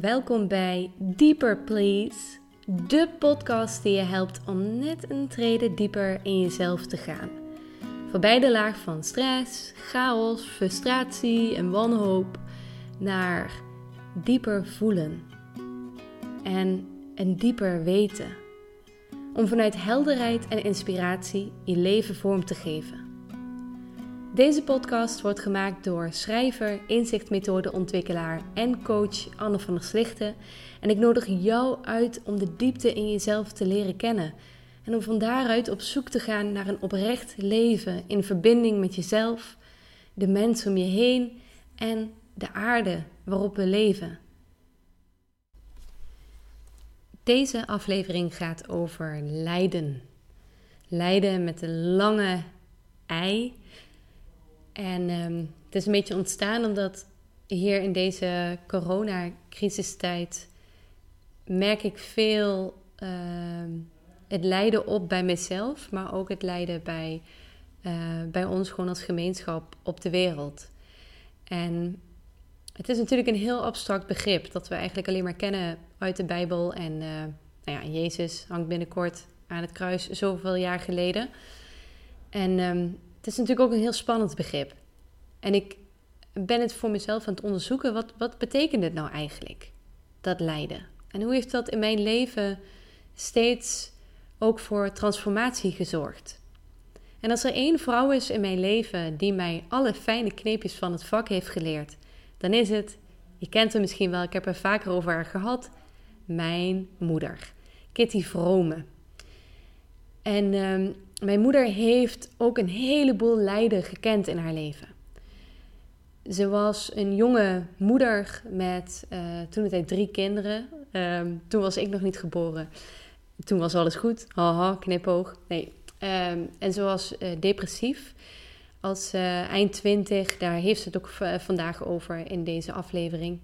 Welkom bij Deeper Please, de podcast die je helpt om net een trede dieper in jezelf te gaan. Voorbij de laag van stress, chaos, frustratie en wanhoop naar dieper voelen en een dieper weten. Om vanuit helderheid en inspiratie je leven vorm te geven. Deze podcast wordt gemaakt door schrijver, inzichtmethodeontwikkelaar en coach Anne van der Slichten. En ik nodig jou uit om de diepte in jezelf te leren kennen. En om van daaruit op zoek te gaan naar een oprecht leven in verbinding met jezelf, de mensen om je heen en de aarde waarop we leven. Deze aflevering gaat over lijden. Lijden met een lange ei en um, het is een beetje ontstaan omdat hier in deze coronacrisistijd merk ik veel uh, het lijden op bij mezelf, maar ook het lijden bij, uh, bij ons gewoon als gemeenschap op de wereld. En het is natuurlijk een heel abstract begrip dat we eigenlijk alleen maar kennen uit de Bijbel. En uh, nou ja, Jezus hangt binnenkort aan het kruis zoveel jaar geleden. En um, het is natuurlijk ook een heel spannend begrip. En ik ben het voor mezelf aan het onderzoeken. Wat, wat betekent het nou eigenlijk, dat lijden? En hoe heeft dat in mijn leven steeds ook voor transformatie gezorgd? En als er één vrouw is in mijn leven die mij alle fijne kneepjes van het vak heeft geleerd, dan is het, je kent hem misschien wel, ik heb er vaker over haar gehad, mijn moeder, Kitty Vrome. En um, mijn moeder heeft ook een heleboel lijden gekend in haar leven. Ze was een jonge moeder met uh, toen het tijd drie kinderen. Um, toen was ik nog niet geboren. Toen was alles goed. Haha, knipoog. Nee. Um, en ze was uh, depressief. Als uh, eind twintig, daar heeft ze het ook vandaag over in deze aflevering.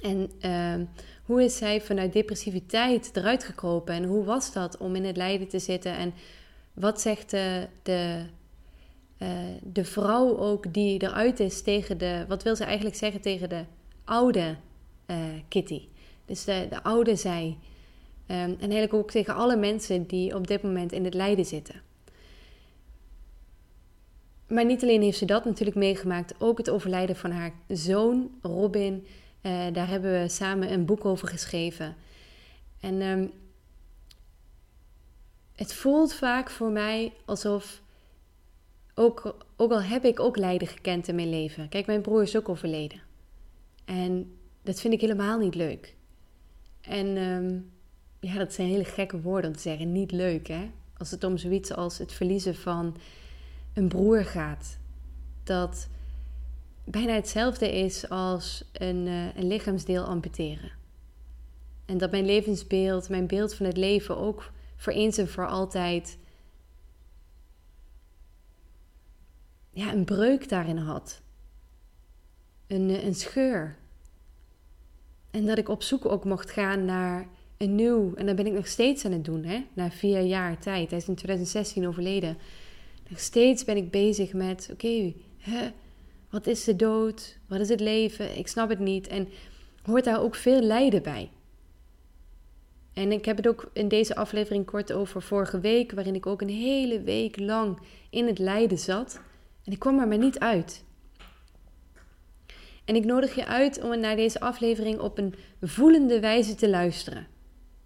En uh, hoe is zij vanuit depressiviteit eruit gekropen? En hoe was dat om in het lijden te zitten? En wat zegt de, de, uh, de vrouw ook die eruit is tegen de. Wat wil ze eigenlijk zeggen tegen de oude uh, Kitty? Dus de, de oude zij. Um, en eigenlijk ook tegen alle mensen die op dit moment in het lijden zitten. Maar niet alleen heeft ze dat natuurlijk meegemaakt, ook het overlijden van haar zoon Robin. Uh, daar hebben we samen een boek over geschreven. En um, het voelt vaak voor mij alsof, ook, ook al heb ik ook lijden gekend in mijn leven. Kijk, mijn broer is ook overleden. En dat vind ik helemaal niet leuk. En um, ja, dat zijn hele gekke woorden om te zeggen. Niet leuk, hè? Als het om zoiets als het verliezen van een broer gaat. Dat bijna hetzelfde is als een, uh, een lichaamsdeel amputeren. En dat mijn levensbeeld, mijn beeld van het leven ook voor eens en voor altijd ja, een breuk daarin had. Een, eh, een scheur. En dat ik op zoek ook mocht gaan naar een nieuw, en dat ben ik nog steeds aan het doen, hè, na vier jaar tijd. Hij is in 2016 overleden. Nog steeds ben ik bezig met, oké, wat is de dood? Wat is het leven? Ik snap het niet. En hoort daar ook veel lijden bij. En ik heb het ook in deze aflevering kort over vorige week, waarin ik ook een hele week lang in het lijden zat. En ik kwam er maar niet uit. En ik nodig je uit om naar deze aflevering op een voelende wijze te luisteren.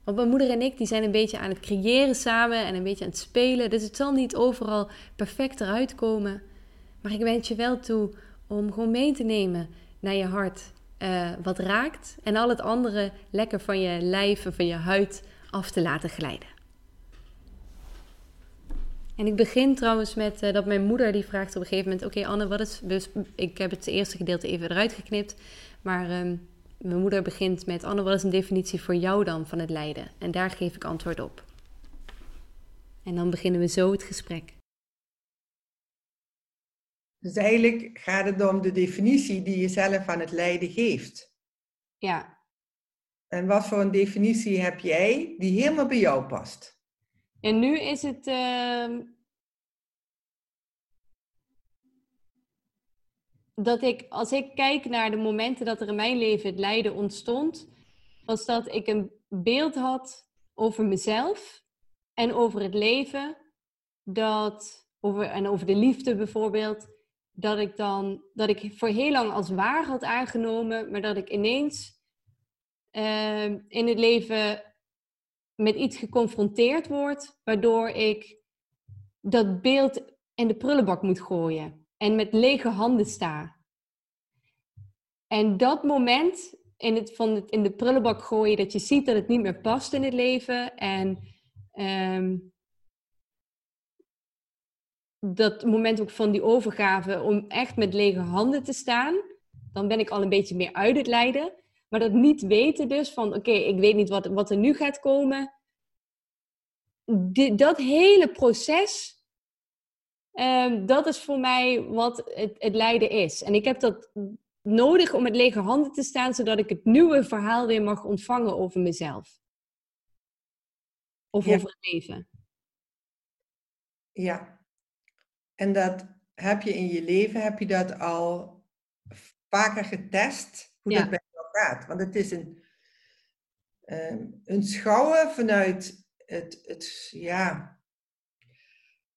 Want mijn moeder en ik die zijn een beetje aan het creëren samen en een beetje aan het spelen. Dus het zal niet overal perfect eruit komen. Maar ik wens je wel toe om gewoon mee te nemen naar je hart uh, wat raakt en al het andere lekker van je lijf en van je huid af te laten glijden. En ik begin trouwens met uh, dat mijn moeder die vraagt op een gegeven moment: Oké, Anne, wat is. Ik heb het eerste gedeelte even eruit geknipt. Maar um, mijn moeder begint met: Anne, wat is een definitie voor jou dan van het lijden? En daar geef ik antwoord op. En dan beginnen we zo het gesprek. Dus eigenlijk gaat het om de definitie die je zelf aan het lijden geeft. Ja. En wat voor een definitie heb jij die helemaal bij jou past? En nu is het. Uh... dat ik, als ik kijk naar de momenten dat er in mijn leven het lijden ontstond, was dat ik een beeld had over mezelf en over het leven, dat, over, en over de liefde bijvoorbeeld, dat ik dan, dat ik voor heel lang als waar had aangenomen, maar dat ik ineens ehm, in het leven met iets geconfronteerd word, waardoor ik dat beeld in de prullenbak moet gooien en met lege handen sta. En dat moment in, het, van in de prullenbak gooien, dat je ziet dat het niet meer past in het leven en ehm, dat moment ook van die overgave om echt met lege handen te staan, dan ben ik al een beetje meer uit het lijden. Maar dat niet weten dus van, oké, ik weet niet wat, wat er nu gaat komen. dat hele proces, ehm, dat is voor mij wat het, het lijden is. En ik heb dat nodig om met lege handen te staan, zodat ik het nieuwe verhaal weer mag ontvangen over mezelf. Of over het leven. Ja. En dat heb je in je leven, heb je dat al vaker getest, hoe dat bij jou gaat? Want het is een, ehm, een schouwen vanuit het, het ja,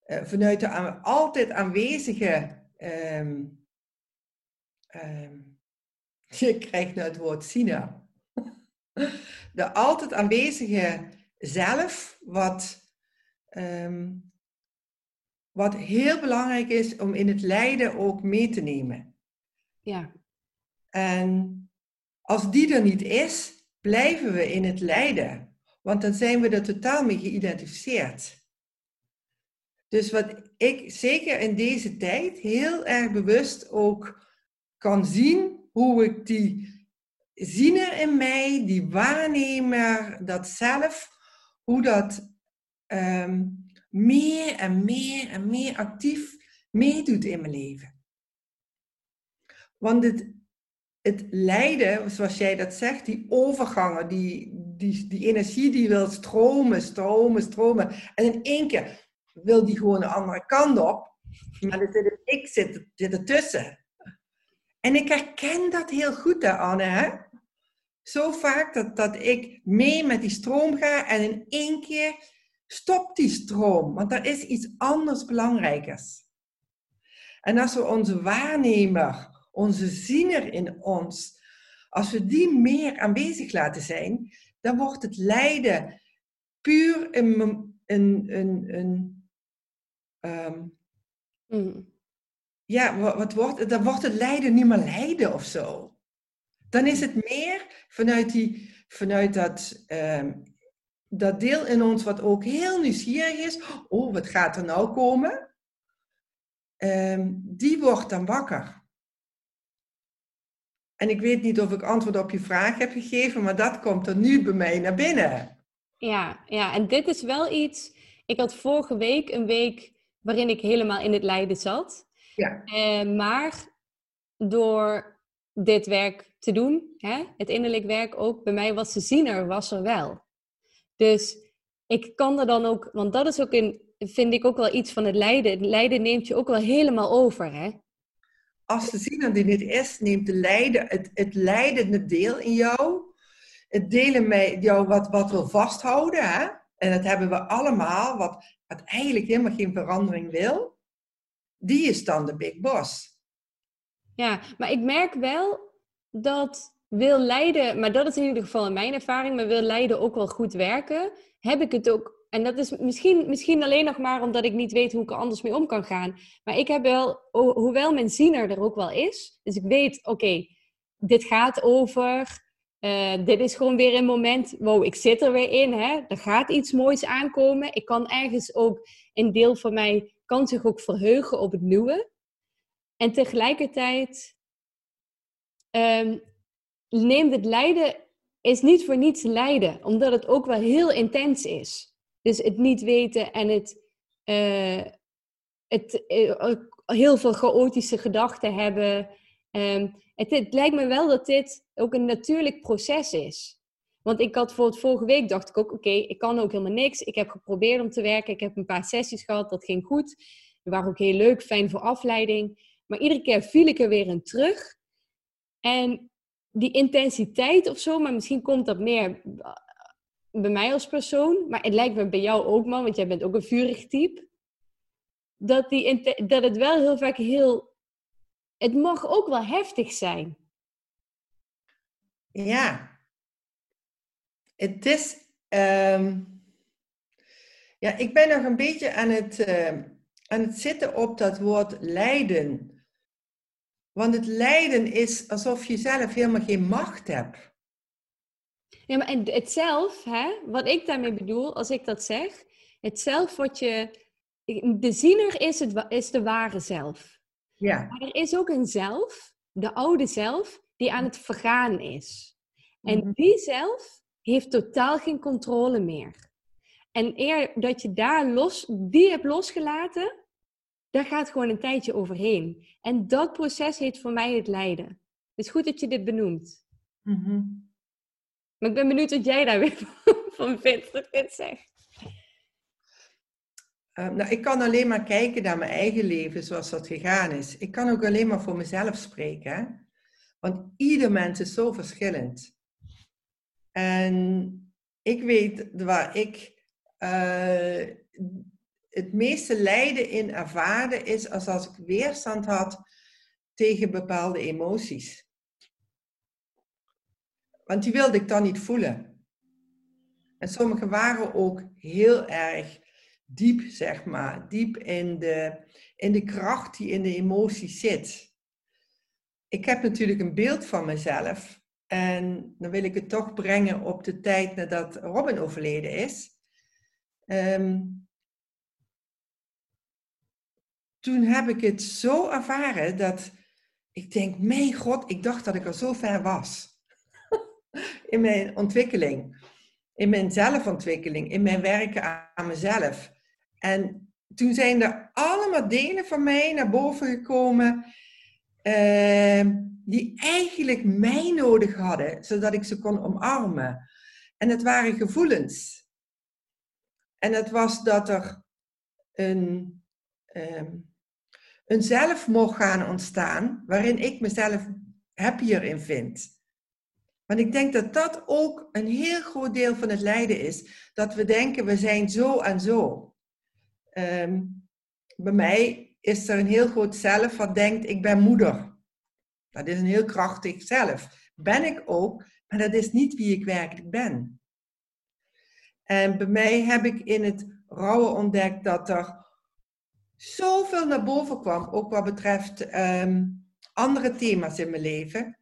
uh, vanuit de altijd aanwezige um, um, je krijgt nou het woord Sina. De altijd aanwezige zelf, wat, um, wat heel belangrijk is om in het lijden ook mee te nemen. Ja. En als die er niet is, blijven we in het lijden. Want dan zijn we er totaal mee geïdentificeerd. Dus wat ik zeker in deze tijd heel erg bewust ook kan zien hoe ik die ziener in mij, die waarnemer, dat zelf, hoe dat ehm, meer en meer en meer actief meedoet in mijn leven. Want het, het lijden, zoals jij dat zegt, die overgangen, die, die, die energie die wil stromen, stromen, stromen. En in één keer wil die gewoon de andere kant op. Maar ik zit, zit ertussen. En ik herken dat heel goed, hè, Anne. Hè? Zo vaak dat, dat ik mee met die stroom ga en in één keer stopt die stroom, want er is iets anders belangrijkers. En als we onze waarnemer, onze ziener in ons, als we die meer aanwezig laten zijn, dan wordt het lijden puur een, een, een, een um, ja, wat wordt, dan wordt het lijden niet meer lijden of zo. Dan is het meer vanuit, die, vanuit dat, ehm, dat deel in ons wat ook heel nieuwsgierig is. Oh, wat gaat er nou komen? Um, die wordt dan wakker. En ik weet niet of ik antwoord op je vraag heb gegeven, maar dat komt er nu bij mij naar binnen. Ja, ja, en dit is wel iets. Ik had vorige week een week waarin ik helemaal in het lijden zat. Ja. Uh, maar door dit werk te doen, hè, het innerlijk werk ook, bij mij was de ziener was er wel. Dus ik kan er dan ook, want dat is ook een, vind ik ook wel iets van het lijden. Het lijden neemt je ook wel helemaal over, hè? Als de ziener die niet is, neemt de lijden, het, het leidende deel in jou, het delen met jou wat, wat wil vasthouden, hè? En dat hebben we allemaal, wat, wat eigenlijk helemaal geen verandering wil die is dan de big boss. Ja, maar ik merk wel dat wil leiden, maar dat is in ieder geval in mijn ervaring, maar wil leiden ook wel goed werken, heb ik het ook. En dat is misschien, misschien alleen nog maar omdat ik niet weet hoe ik er anders mee om kan gaan. Maar ik heb wel, hoewel mijn ziener er ook wel is, dus ik weet, oké, dit gaat over, uh, dit is gewoon weer een moment, wow, ik zit er weer in, hè? er gaat iets moois aankomen. Ik kan ergens ook een deel van mij kan zich ook verheugen op het nieuwe. En tegelijkertijd um, neemt het lijden, is niet voor niets lijden, omdat het ook wel heel intens is. Dus het niet weten en het, uh, het uh, heel veel chaotische gedachten hebben. Um, het, het, lijkt me wel dat dit ook een natuurlijk proces is. Want ik had voor het vorige week dacht ik ook, oké, ik kan ook helemaal niks. Ik heb geprobeerd om te werken. Ik heb een paar sessies gehad, dat ging goed. Die waren ook heel leuk, fijn voor afleiding. Maar iedere keer viel ik er weer in terug. En die intensiteit of zo, maar misschien komt dat meer bij mij als persoon. Maar het lijkt me bij jou ook, man, want jij bent ook een vurig type. Dat, die, dat het wel heel vaak heel. Het mag ook wel heftig zijn. Ja. Het is. Ehm, ja, ik ben nog een beetje aan het, uh, aan het zitten op dat woord lijden. Want het lijden is alsof je zelf helemaal geen macht hebt. Ja, maar het zelf, hè, wat ik daarmee bedoel, als ik dat zeg, het zelf wat je. De ziener is, het, is de ware zelf. Ja. Maar er is ook een zelf, de oude zelf, die aan het vergaan is. En mhm. die zelf heeft totaal geen controle meer. En eer dat je daar los, die hebt losgelaten, daar gaat gewoon een tijdje overheen. En dat proces heet voor mij het lijden. Het is goed dat je dit benoemt. Mhm. Maar ik ben benieuwd wat jij daar weer van vindt, dat ik dit zeg. Nou, ik kan alleen maar kijken naar mijn eigen leven zoals dat gegaan is. Ik kan ook alleen maar voor mezelf spreken. Hè? Want ieder mens is zo verschillend. En ik weet waar ik uh, het meeste lijden in ervaren is als als ik weerstand had tegen bepaalde emoties. Want die wilde ik dan niet voelen. En sommige waren ook heel erg diep, zeg maar, diep in de, in de kracht die in de emoties zit. Ik heb natuurlijk een beeld van mezelf en dan wil ik het toch brengen op de tijd nadat Robin overleden is. Um, toen heb ik het zo ervaren dat ik denk, mijn god, ik dacht dat ik al zo ver was. in mijn ontwikkeling, in mijn zelfontwikkeling, in mijn werken aan mezelf. En toen zijn er allemaal delen van mij naar boven gekomen uh, die eigenlijk mij nodig hadden, zodat ik ze kon omarmen. En het waren gevoelens. En het was dat er een, um, een zelf mocht gaan ontstaan waarin ik mezelf happier in vind. Want ik denk dat dat ook een heel groot deel van het lijden is. Dat we denken, we zijn zo en zo. Um, bij mij is er een heel groot zelf wat denkt, ik ben moeder. Dat is een heel krachtig zelf. Ben ik ook, maar dat is niet wie ik werkelijk ben. En bij mij heb ik in het rouwen ontdekt dat er zoveel naar boven kwam, ook wat betreft ehm, andere thema's in mijn leven,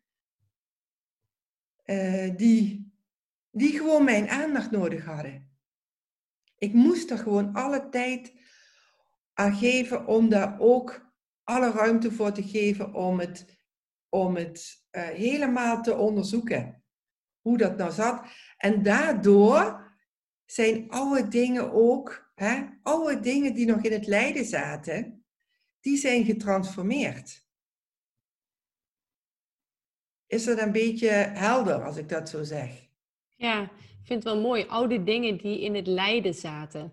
uh, die, die gewoon mijn aandacht nodig hadden. Ik moest er gewoon alle tijd aan geven om daar ook alle ruimte voor te geven om het, om het uh, helemaal te onderzoeken. Hoe dat nou zat. En daardoor zijn oude dingen ook, hè, oude dingen die nog in het lijden zaten, die zijn getransformeerd. Is dat een beetje helder als ik dat zo zeg? Ja, ik vind het wel mooi. Oude dingen die in het lijden zaten.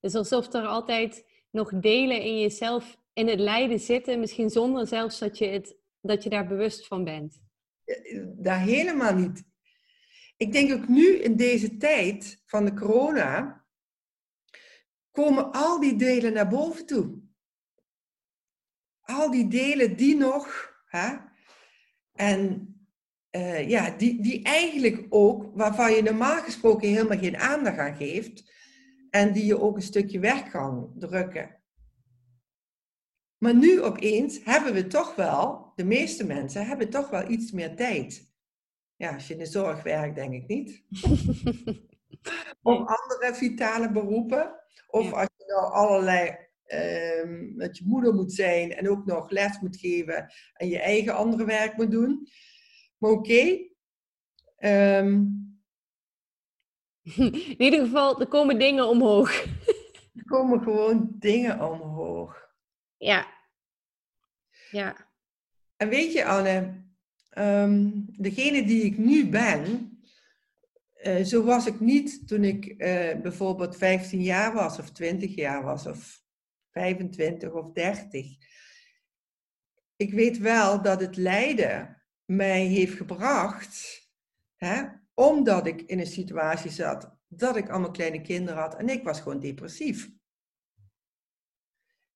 Dus alsof er altijd nog delen in jezelf in het lijden zitten, misschien zonder zelfs dat je, het, dat je daar bewust van bent. Daar helemaal niet ik denk ook nu in deze tijd van de corona, komen al die delen naar boven toe. Al die delen die nog, hè, en uh, ja, die, die eigenlijk ook, waarvan je normaal gesproken helemaal geen aandacht aan geeft, en die je ook een stukje weg kan drukken. Maar nu opeens hebben we toch wel, de meeste mensen hebben toch wel iets meer tijd ja, als je in de zorg werkt, denk ik niet. of andere vitale beroepen. Of als je nou allerlei, um, dat je moeder moet zijn en ook nog les moet geven en je eigen andere werk moet doen. Maar oké. Ehm, in ieder geval, er komen dingen omhoog. er komen gewoon dingen omhoog. Ja. Ja. En weet je, Anne, um, degene die ik nu ben, uh, zo was ik niet toen ik uh, bijvoorbeeld 15 jaar was, of 20 jaar was, of 25 of 30. ik weet wel dat het lijden mij heeft gebracht, hè, omdat ik in een situatie zat dat ik allemaal kleine kinderen had en ik was gewoon depressief.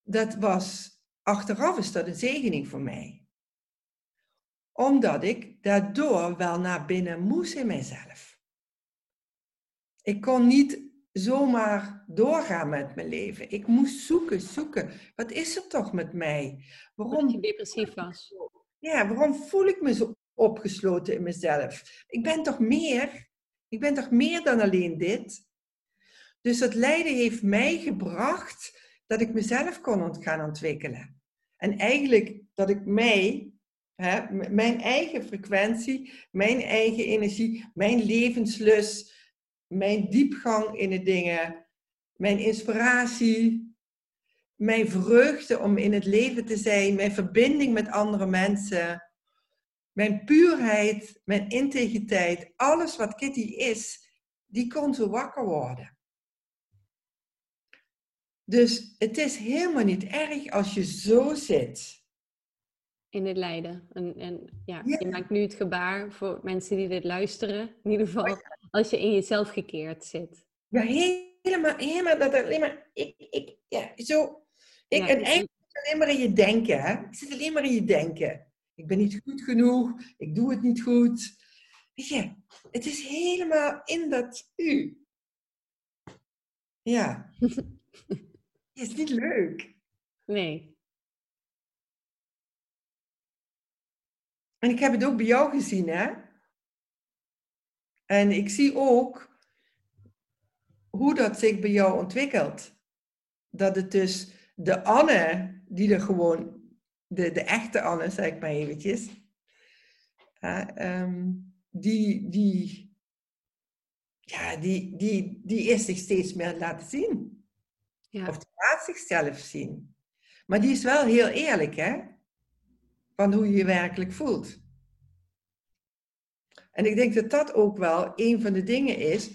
Dat was, achteraf is dat een zegening voor mij. Omdat ik daardoor wel naar binnen moest in mijzelf. Ik kon niet zomaar doorgaan met mijn leven. Ik moest zoeken, zoeken. Wat is er toch met mij? Waarom je depressief was? Ja, waarom voel ik me zo opgesloten in mezelf? Ik ben toch meer? Ik ben toch meer dan alleen dit? Dus dat lijden heeft mij gebracht dat ik mezelf kon gaan ontwikkelen. En eigenlijk dat ik mij, hè, mijn eigen frequentie, mijn eigen energie, mijn levenslust, mijn diepgang in de dingen, mijn inspiratie, mijn vreugde om in het leven te zijn, mijn verbinding met andere mensen, mijn puurheid, mijn integriteit, alles wat Kitty is, die kon zo wakker worden. Dus het is helemaal niet erg als je zo zit. In het lijden. En, en ja, je maakt nu het gebaar voor mensen die dit luisteren. In ieder geval als je in jezelf gekeerd zit. Ja, helemaal, helemaal dat alleen maar, ik, ik, ja, zo. Ik, en eigenlijk is alleen maar in je denken, hè. Ik zit alleen maar in je denken. Ik ben niet goed genoeg, ik doe het niet goed. Weet je, het is helemaal in dat u. Ja. Het is niet leuk. Nee. En ik heb het ook bij jou gezien, hè? En ik zie ook hoe dat zich bij jou ontwikkelt. Dat het dus de Anne, die er gewoon, de, de echte Anne, zeg ik maar eventjes, uh, die, die, ja, die, die, die is zich steeds meer laten zien. Ja. Of die laat zichzelf zien. Maar die is wel heel eerlijk, hè? Van hoe je je werkelijk voelt. En ik denk dat dat ook wel een van de dingen is.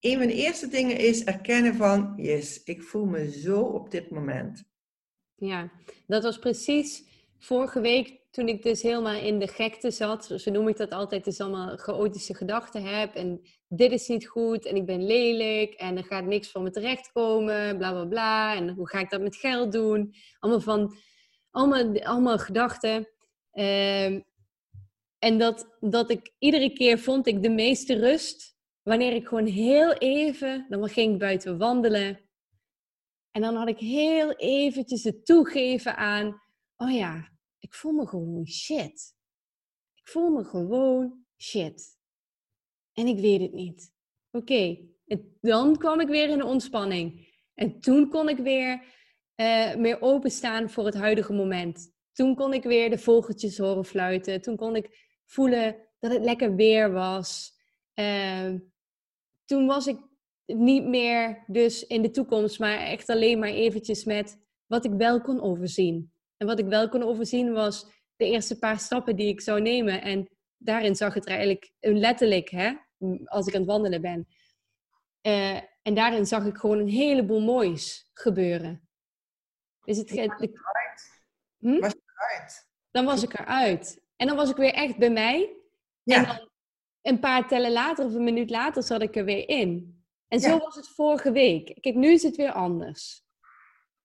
Een van de eerste dingen is erkennen van, yes, ik voel me zo op dit moment. Ja, dat was precies vorige week toen ik dus helemaal in de gekte zat. Zo noem ik dat altijd, dus allemaal chaotische gedachten heb. En dit is niet goed en ik ben lelijk en er gaat niks van me terechtkomen, bla bla bla. En hoe ga ik dat met geld doen? Allemaal van, allemaal, allemaal gedachten. Uh, en dat, dat ik iedere keer vond ik de meeste rust wanneer ik gewoon heel even, dan ging ik buiten wandelen. En dan had ik heel eventjes het toegeven aan, oh ja, ik voel me gewoon shit. Ik voel me gewoon shit. En ik weet het niet. Oké, dan kwam ik weer in de ontspanning. En toen kon ik weer uh, meer openstaan voor het huidige moment. Toen kon ik weer de vogeltjes horen fluiten. Toen kon ik voelen dat het lekker weer was. Ehm, toen was ik niet meer dus in de toekomst, maar echt alleen maar eventjes met wat ik wel kon overzien. En wat ik wel kon overzien was de eerste paar stappen die ik zou nemen. En daarin zag het er eigenlijk letterlijk, hè, als ik aan het wandelen ben. Uh, en daarin zag ik gewoon een heleboel moois gebeuren. Dus het, was je hm? Was eruit? Dan was ik eruit. En dan was ik weer echt bij mij. Ja. En dan een paar tellen later of een minuut later zat ik er weer in. En zo was het vorige week. Kijk, nu is het weer anders.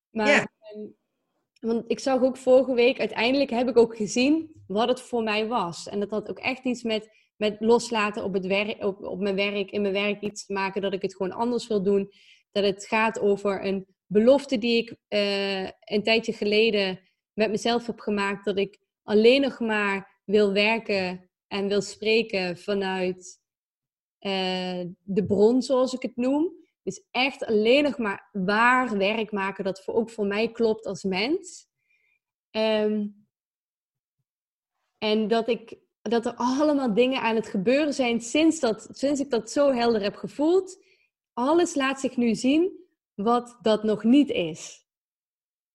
Maar, ja. Ehm, want ik zag ook vorige week, uiteindelijk heb ik ook gezien wat het voor mij was. En dat had ook echt iets met, met loslaten op, het werk, op, op mijn werk, in mijn werk iets te maken, dat ik het gewoon anders wil doen. Dat het gaat over een belofte die ik uh, een tijdje geleden met mezelf heb gemaakt, dat ik alleen nog maar wil werken en wil spreken vanuit uh, de bron, zoals ik het noem. Dus echt alleen nog maar waar werk maken dat voor, ook voor mij klopt als mens. Um, en dat, ik, dat er allemaal dingen aan het gebeuren zijn sinds, dat, sinds ik dat zo helder heb gevoeld. Alles laat zich nu zien wat dat nog niet is.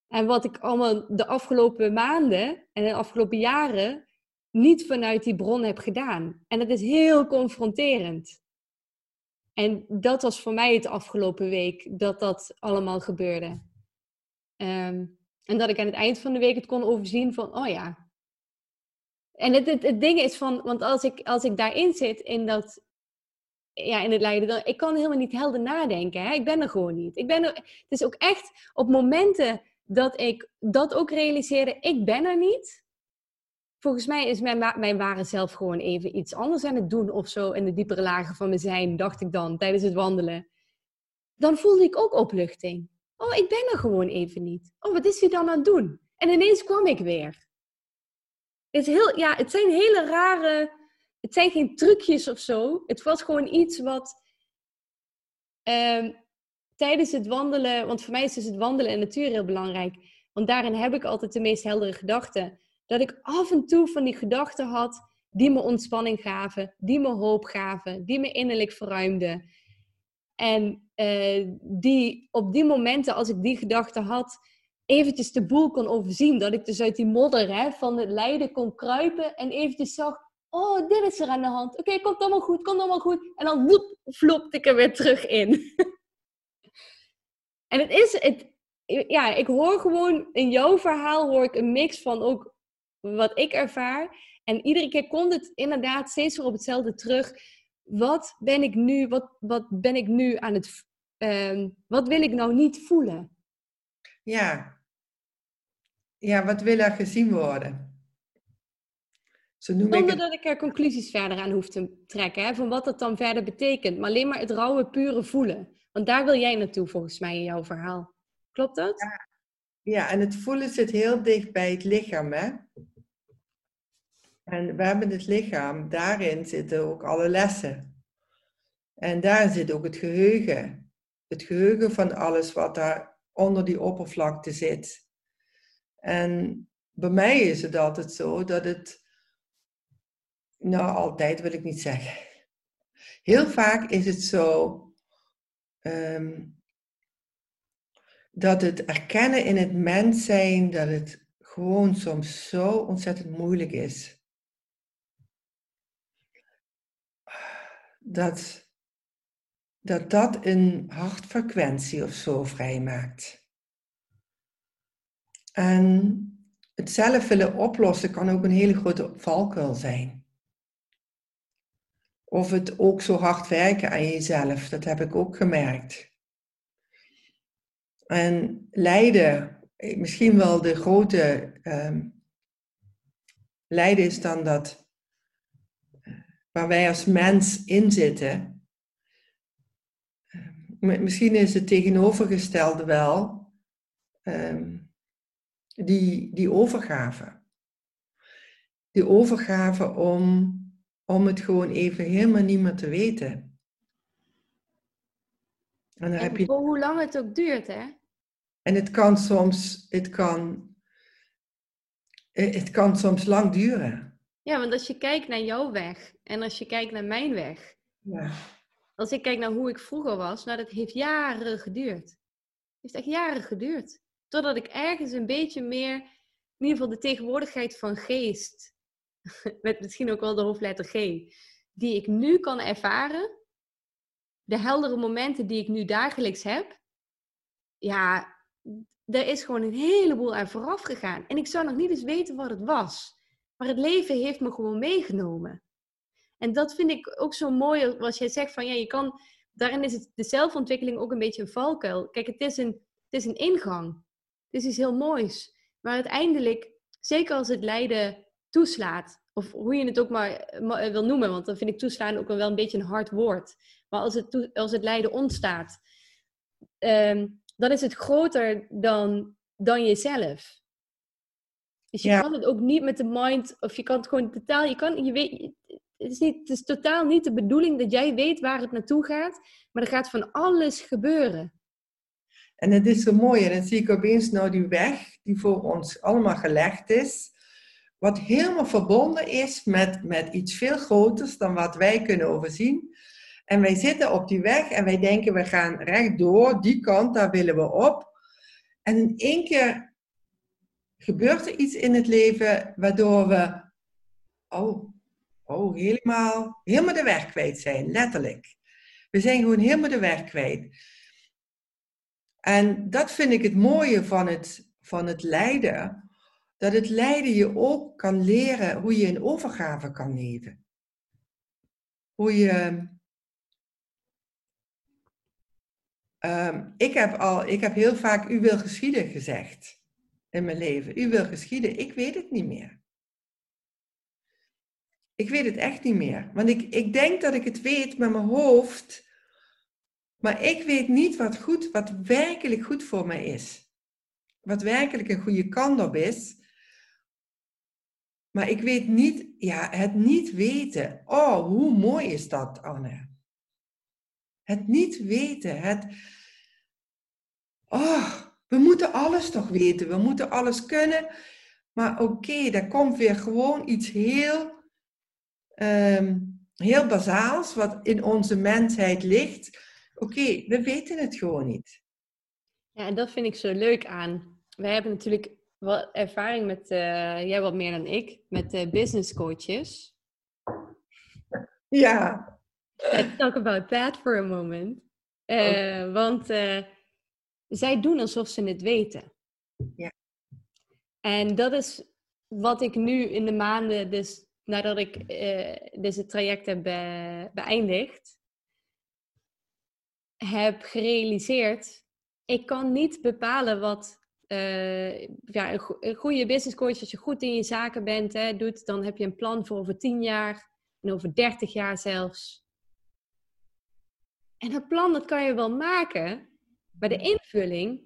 En wat ik allemaal de afgelopen maanden en de afgelopen jaren niet vanuit die bron heb gedaan. En dat is heel confronterend. En dat was voor mij het afgelopen week dat dat allemaal gebeurde. Um, En dat ik aan het eind van de week het kon overzien van, oh ja. En het, het, het ding is van, want als ik, als ik daarin zit, in dat, ja, in het lijden, dan, ik kan helemaal niet helder nadenken. Hè? Ik ben er gewoon niet. Ik ben het is ook echt op momenten dat ik dat ook realiseerde, ik ben er niet. Volgens mij is mijn, mijn ware zelf gewoon even iets anders aan het doen of zo in de diepere lagen van mijn zijn, dacht ik dan tijdens het wandelen. Dan voelde ik ook opluchting. Oh, ik ben er gewoon even niet. Oh, wat is hij dan aan het doen? En ineens kwam ik weer. Het, is heel, ja, het zijn hele rare. Het zijn geen trucjes of zo. Het was gewoon iets wat. Ehm, tijdens het wandelen. Want voor mij is dus het wandelen de natuur heel belangrijk. Want daarin heb ik altijd de meest heldere gedachten. Dat ik af en toe van die gedachten had. die me ontspanning gaven. die me hoop gaven. die me innerlijk verruimden. En uh, die op die momenten, als ik die gedachten had, eventjes de boel kon overzien. Dat ik dus uit die modder hè, van het lijden kon kruipen en eventjes zag, oh, dit is er aan de hand. Oké, komt allemaal goed, komt allemaal goed. En dan woep, flopte ik er weer terug in. en het is, het, ja, ik hoor gewoon in jouw verhaal hoor ik een mix van ook wat ik ervaar. En iedere keer komt het inderdaad steeds weer op hetzelfde terug wat ben ik nu, wat, wat ben ik nu aan het, uh, wat wil ik nou niet voelen? Ja. Ja, wat wil er gezien worden? Zonder ik dat ik er conclusies verder aan hoef te trekken, hè, van wat dat dan verder betekent. Maar alleen maar het rauwe, pure voelen. Want daar wil jij naartoe volgens mij in jouw verhaal. Klopt dat? Ja, ja en het voelen zit heel dicht bij het lichaam, hè? En we hebben het lichaam, daarin zitten ook alle lessen. En daar zit ook het geheugen. Het geheugen van alles wat daar onder die oppervlakte zit. En bij mij is het altijd zo dat het, nou altijd wil ik niet zeggen. Heel vaak is het zo um, dat het erkennen in het mens zijn, dat het gewoon soms zo ontzettend moeilijk is. dat, dat dat een hartfrequentie of zo vrijmaakt. En het zelf willen oplossen kan ook een hele grote valkuil zijn. Of het ook zo hard werken aan jezelf, dat heb ik ook gemerkt. En lijden, misschien wel de grote um, lijden is dan dat waar wij als mens in zitten. Misschien is het tegenovergestelde wel ehm, die, die overgave. Die overgave om, om het gewoon even helemaal niet meer te weten. En, dan heb je... hoe lang het ook duurt, hè? En het kan soms, het kan, het kan soms lang duren. Ja, want als je kijkt naar jouw weg en als je kijkt naar mijn weg. Ja. Als ik kijk naar hoe ik vroeger was, nou dat heeft jaren geduurd. Het heeft echt jaren geduurd. Totdat ik ergens een beetje meer, in ieder geval de tegenwoordigheid van geest, met misschien ook wel de hoofdletter G, die ik nu kan ervaren, de heldere momenten die ik nu dagelijks heb, ja, er is gewoon een heleboel aan vooraf gegaan. En ik zou nog niet eens weten wat het was. Maar het leven heeft me gewoon meegenomen. En dat vind ik ook zo mooi als jij zegt van ja, je kan, daarin is het, de zelfontwikkeling ook een beetje een valkuil. Kijk, het is een, het is een ingang. Het is iets heel moois. Maar uiteindelijk, zeker als het lijden toeslaat, of hoe je het ook maar, wil noemen, want dan vind ik toeslaan ook wel een beetje een hard woord. Maar als het, als het lijden ontstaat, um, dan is het groter dan, dan jezelf. Dus je kan het ook niet met de mind, of je kan het gewoon totaal, je kan, je weet, het is, niet, het is totaal niet de bedoeling dat jij weet waar het naartoe gaat, maar er gaat van alles gebeuren. En het is zo mooi, en dan zie ik opeens nou die weg die voor ons allemaal gelegd is, wat helemaal verbonden is met, met iets veel groters dan wat wij kunnen overzien. En wij zitten op die weg en wij denken, we gaan rechtdoor, die kant, daar willen we op. En in één keer gebeurt er iets in het leven waardoor we oh, oh, helemaal, helemaal de weg kwijt zijn, letterlijk. We zijn gewoon helemaal de weg kwijt. En dat vind ik het mooie van het, van het lijden, dat het lijden je ook kan leren hoe je in overgave kan leven. Hoe je. Ehm, ik, heb al, ik heb heel vaak u wil geschieden gezegd in mijn leven. U wil geschieden, ik weet het niet meer. Ik weet het echt niet meer. Want ik, ik denk dat ik het weet met mijn hoofd. Maar ik weet niet wat goed, wat werkelijk goed voor mij is. Wat werkelijk een goede kant op is. Maar ik weet niet, ja, het niet weten. Oh, hoe mooi is dat, Anne? Het niet weten, het. Oh, we moeten alles toch weten, we moeten alles kunnen. Maar oké, daar komt weer gewoon iets heel um, heel bazaals, wat in onze mensheid ligt. Oké, we weten het gewoon niet. Ja, en dat vind ik zo leuk aan. Wij hebben natuurlijk wel ervaring met, uh, jij wat meer dan ik, met uh, business coaches. Ja. Let's talk about that for a moment. Uh, Want zij doen alsof ze het weten. Ja. En dat is wat ik nu in de maanden dus nadat ik uh, deze traject heb beëindigd, heb gerealiseerd, ik kan niet bepalen wat uh, ja, een, een, goede business coach, als je goed in je zaken bent, hè, doet, dan heb je een plan voor over 10 jaar en over 30 jaar zelfs. En dat plan, dat kan je wel maken, maar de invulling,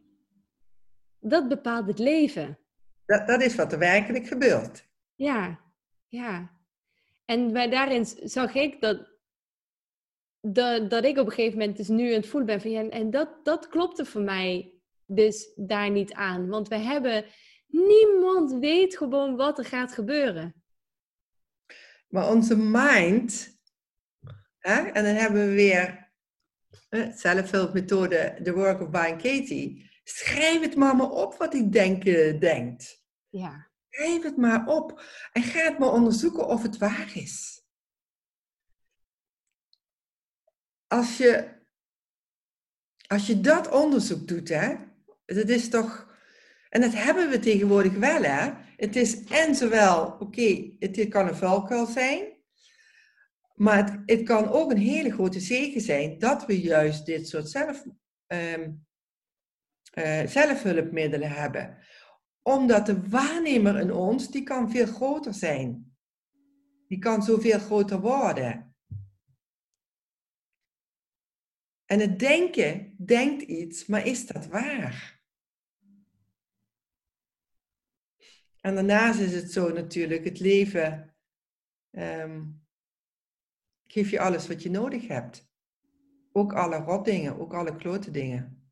dat bepaalt het leven. Dat, dat is wat er werkelijk gebeurt. Ja, ja. En bij daarin zag ik dat, dat, dat ik op een gegeven moment dus nu aan het voelen ben van ja, en dat, dat klopte voor mij dus daar niet aan. Want we hebben, niemand weet gewoon wat er gaat gebeuren. Maar onze mind, hè, en dan hebben we weer zelfhulpmethode, The Work of Brian Katie. Schrijf het maar maar op wat ik denk, denkt. Ja. Schrijf het maar op en ga het maar onderzoeken of het waar is. Als je, als je dat onderzoek doet, hè, dat is toch. En dat hebben we tegenwoordig wel, hè? Het is en zowel, oké, het kan een valkuil zijn, maar het, het, kan ook een hele grote zegen zijn dat we juist dit soort zelf, um, uh, zelfhulpmiddelen hebben omdat de waarnemer in ons, die kan veel groter zijn. Die kan zoveel groter worden. En het denken denkt iets, maar is dat waar? En daarnaast is het zo natuurlijk, het leven um, geeft je alles wat je nodig hebt. Ook alle rotdingen, ook alle klote dingen.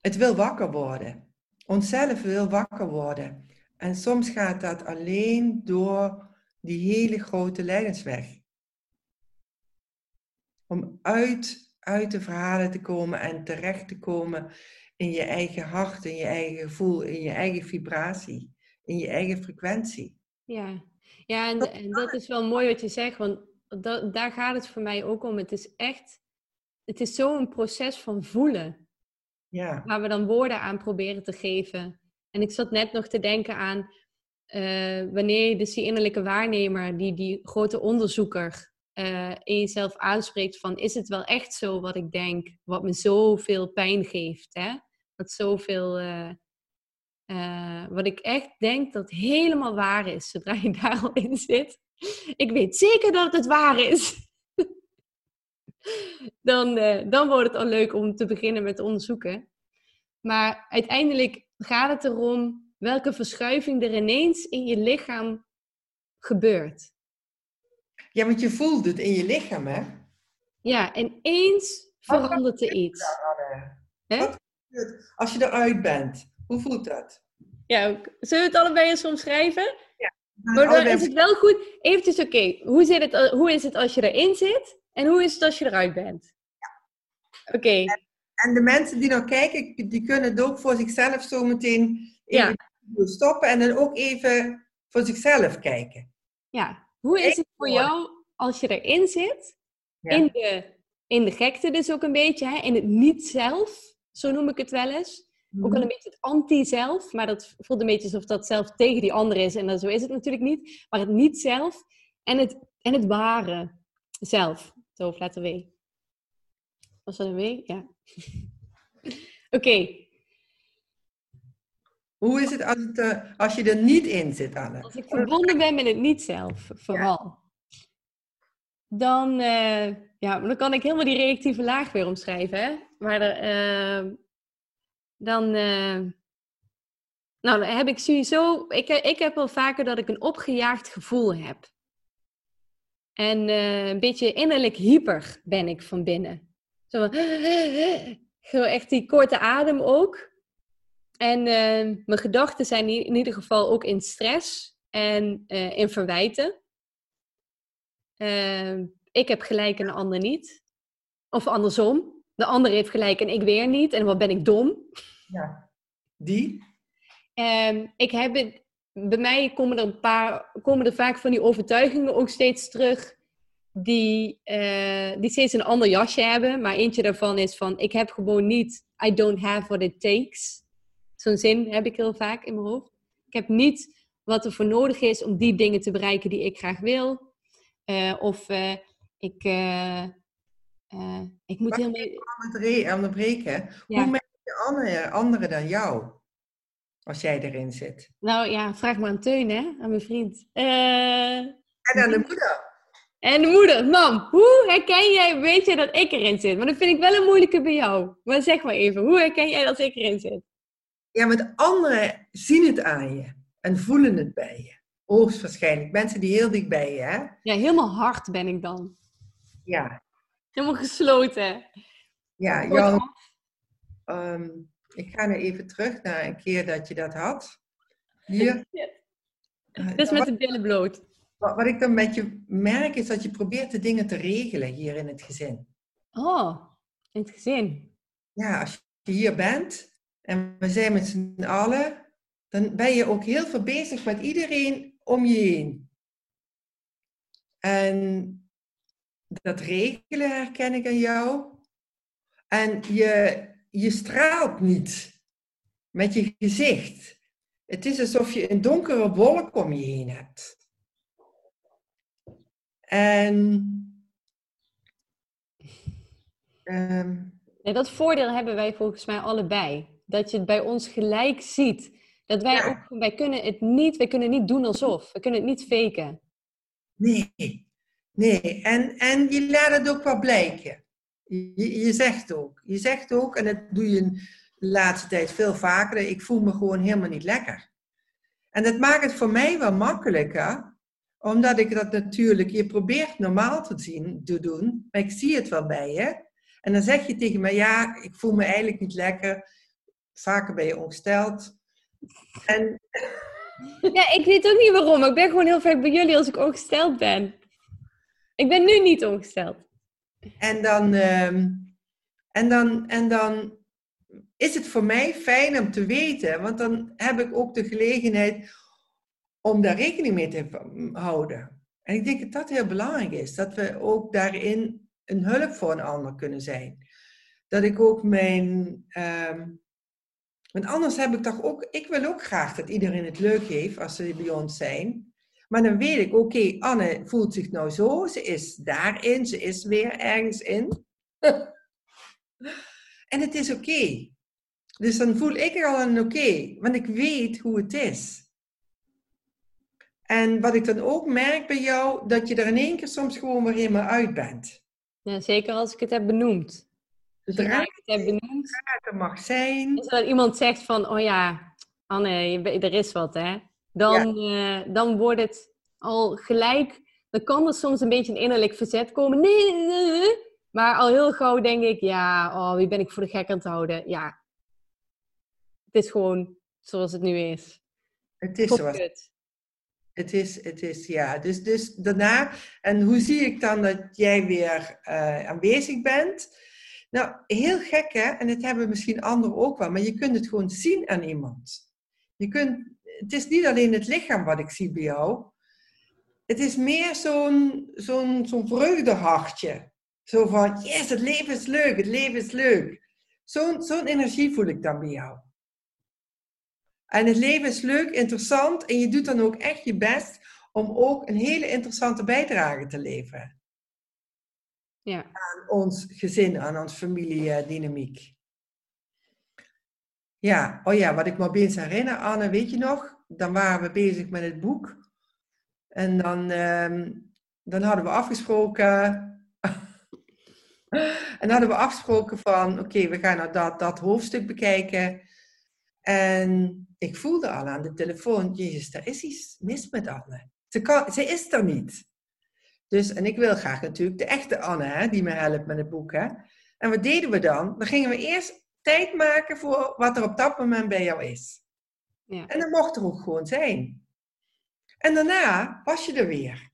Het wil wakker worden. Onszelf wil wakker worden. En soms gaat dat alleen door die hele grote leidensweg. Om uit, uit de verhalen te komen en terecht te komen in je eigen hart, in je eigen gevoel, in je eigen vibratie, in je eigen frequentie. Ja, ja en, en dat is wel mooi wat je zegt, want dat, daar gaat het voor mij ook om. Het is echt, het is zo'n proces van voelen. Ja. Waar we dan woorden aan proberen te geven. En ik zat net nog te denken aan uh, wanneer dus die innerlijke waarnemer, die, die grote onderzoeker uh, in jezelf aanspreekt van is het wel echt zo wat ik denk, wat me zoveel pijn geeft, hè? Wat zoveel, uh, wat ik echt denk dat helemaal waar is, zodra je daar al in zit. Ik weet zeker dat het waar is dan, uh, dan wordt het al leuk om te beginnen met onderzoeken. Maar uiteindelijk gaat het erom welke verschuiving er ineens in je lichaam gebeurt. Ja, want je voelt het in je lichaam, hè? Ja, en eens verandert er iets. Als je eruit bent, hoe voelt dat? Ja, zullen we het allebei eens omschrijven? Ja. Maar dan is het wel goed. Eventjes, oké, hoe, zit het, hoe is het als je erin zit? En hoe is het als je eruit bent? Ja. Oké. En, en, de mensen die nou kijken, die kunnen het ook voor zichzelf zo meteen ja. stoppen en dan ook even voor zichzelf kijken. Ja, hoe is het voor jou als je erin zit? Ja. In, de, in de gekte dus ook een beetje, hè? in het niet zelf, zo noem ik het wel eens. Ook wel Mhm. een beetje het anti-zelf, maar dat voelt een beetje alsof dat zelf tegen die ander is. En dat, zo is het natuurlijk niet. Maar het niet-zelf en het, en het ware zelf. Zo, letter W. Was dat een W? Ja. Oké, Hoe is het als, het, eh, als je er niet in zit, Anne? als ik verbonden ben met het niet-zelf, vooral. Dan, eh, ja, dan kan ik helemaal die reactieve laag weer omschrijven. Hè? Maar er, eh, dan, eh, nou, heb ik sowieso, ik, ik heb wel vaker dat ik een opgejaagd gevoel heb. En eh, een beetje innerlijk hyper ben ik van binnen. Zo, echt die korte adem ook. En eh, mijn gedachten zijn in ieder geval ook in stress en eh, in verwijten. Eh, ik heb gelijk en de ander niet. Of andersom. De ander heeft gelijk en ik weer niet. En wat ben ik dom. Ja. Die? Ehm, ik heb het, bij mij komen er, een paar, komen er vaak van die overtuigingen ook steeds terug. Die, eh, die steeds een ander jasje hebben. Maar eentje daarvan is van: ik heb gewoon niet. I don't have what it takes. Zo'n zin heb ik heel vaak in mijn hoofd. Ik heb niet wat er voor nodig is om die dingen te bereiken die ik graag wil. Eh, of eh, ik, eh, ik moet Mag helemaal. Aan het onderbreken. Ja. Hoe merk je andere, anderen dan jou? Als jij erin zit. Nou ja, vraag maar aan Teun, hè, aan mijn vriend. Eh, En aan de moeder. En de moeder, mam, hoe herken jij, weet je dat ik erin zit? Maar dat vind ik wel een moeilijke bij jou. Maar zeg maar even, hoe herken jij dat ik erin zit? Ja, want anderen zien het aan je. En voelen het bij je. Hoogstwaarschijnlijk. Mensen die heel dicht bij je, hè? Ja, helemaal hard ben ik dan. Ja. Helemaal gesloten. Ja, Jan, ehm, ik ga nu even terug naar een keer dat je dat had. Hier. Eh, Dus met de billen bloot. wat, wat ik dan met je merk is dat je probeert de dingen te regelen hier in het gezin. Oh, in het gezin. Ja, als je hier bent en we zijn met z'n allen, dan ben je ook heel veel bezig met iedereen om je heen. En dat regelen herken ik aan jou. En je, je straalt niet met je gezicht. Het is alsof je een donkere wolk om je heen hebt. En ehm, Nee, dat voordeel hebben wij volgens mij allebei. Dat je het bij ons gelijk ziet. Dat wij Ja. ook, wij kunnen het niet, wij kunnen niet doen alsof. We kunnen het niet faken. Nee, nee. En, en je laat het ook wel blijken. Je, je zegt ook. Je zegt ook, en dat doe je de laatste tijd veel vaker, ik voel me gewoon helemaal niet lekker. En dat maakt het voor mij wel makkelijker, omdat ik dat natuurlijk, je probeert normaal te zien, te doen, maar ik zie het wel bij je. En dan zeg je tegen me, ja, ik voel me eigenlijk niet lekker. Vaker ben je ongesteld. En Ja, ik weet ook niet waarom. Ik ben gewoon heel vaak bij jullie als ik ongesteld ben. Ik ben nu niet ongesteld. En dan, ehm, en, dan, en dan is het voor mij fijn om te weten, want dan heb ik ook de gelegenheid om daar rekening mee te houden. En ik denk dat dat heel belangrijk is, dat we ook daarin een hulp voor een ander kunnen zijn. Dat ik ook mijn. ehm, want anders heb ik toch ook. Ik wil ook graag dat iedereen het leuk heeft als ze bij ons zijn. Maar dan weet ik, oké, Anne voelt zich nou zo, ze is daarin, ze is weer ergens in. en het is oké. Dus dan voel ik er al een oké, want ik weet hoe het is. En wat ik dan ook merk bij jou, dat je er in één keer soms gewoon weer helemaal uit bent. Ja, zeker als ik het heb benoemd. Zodra ik het heb benoemd, mag zijn. als iemand zegt van, oh ja, Anne, je er is wat, hè. Dan, eh, dan wordt het al gelijk, dan kan er soms een beetje een innerlijk verzet komen. Nee, nee, nee, nee. maar al heel gauw denk ik, ja, oh, wie ben ik voor de gek aan het houden? Ja, het is gewoon zoals het nu is. Het is zoals. Het is, het is, ja. Dus, dus daarna, en hoe zie ik dan dat jij weer eh, aanwezig bent? Nou, heel gek hè, en dat hebben misschien anderen ook wel, maar je kunt het gewoon zien aan iemand. Je kunt, het is niet alleen het lichaam wat ik zie bij jou. Het is meer zo'n zo'n zo'n vreugdehartje. Zo van, yes, het leven is leuk, het leven is leuk. Zo'n zo'n energie voel ik dan bij jou. En het leven is leuk, interessant en je doet dan ook echt je best om ook een hele interessante bijdrage te leveren. Ja. Aan ons gezin, aan onze familiedynamiek. Ja, oh ja, wat ik me opeens herinner, Anne, weet je nog? Dan waren we bezig met het boek. En dan, ehm, dan hadden we afgesproken. en hadden we afgesproken van, oké, we gaan nou dat, dat hoofdstuk bekijken. En ik voelde al aan de telefoon, jezus, er is iets mis met Anne. Ze, kan, ze is er niet. Dus, en ik wil graag natuurlijk de echte Anne, hè, die me helpt met het boek. Hè. En wat deden we dan? Dan gingen we eerst tijd maken voor wat er op dat moment bij jou is. Ja. En dat mocht er ook gewoon zijn. En daarna was je er weer.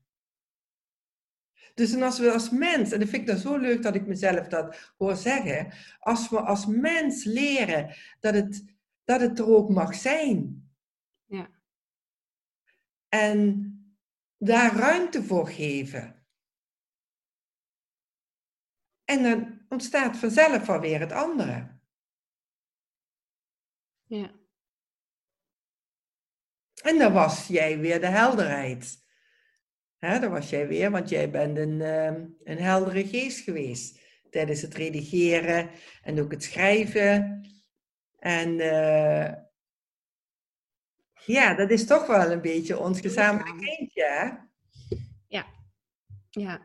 Dus en als we als mens, en dat vind ik dan zo leuk dat ik mezelf dat hoor zeggen, als we als mens leren dat het, dat het er ook mag zijn. Ja. En daar ruimte voor geven. En dan ontstaat vanzelf alweer het andere. Ja. En dan was jij weer de helderheid. Hè, dan was jij weer, want jij bent een, ehm, een heldere geest geweest. Tijdens het redigeren en ook het schrijven. En eh, ja, dat is toch wel een beetje ons gezamenlijk eentje, hè? Ja.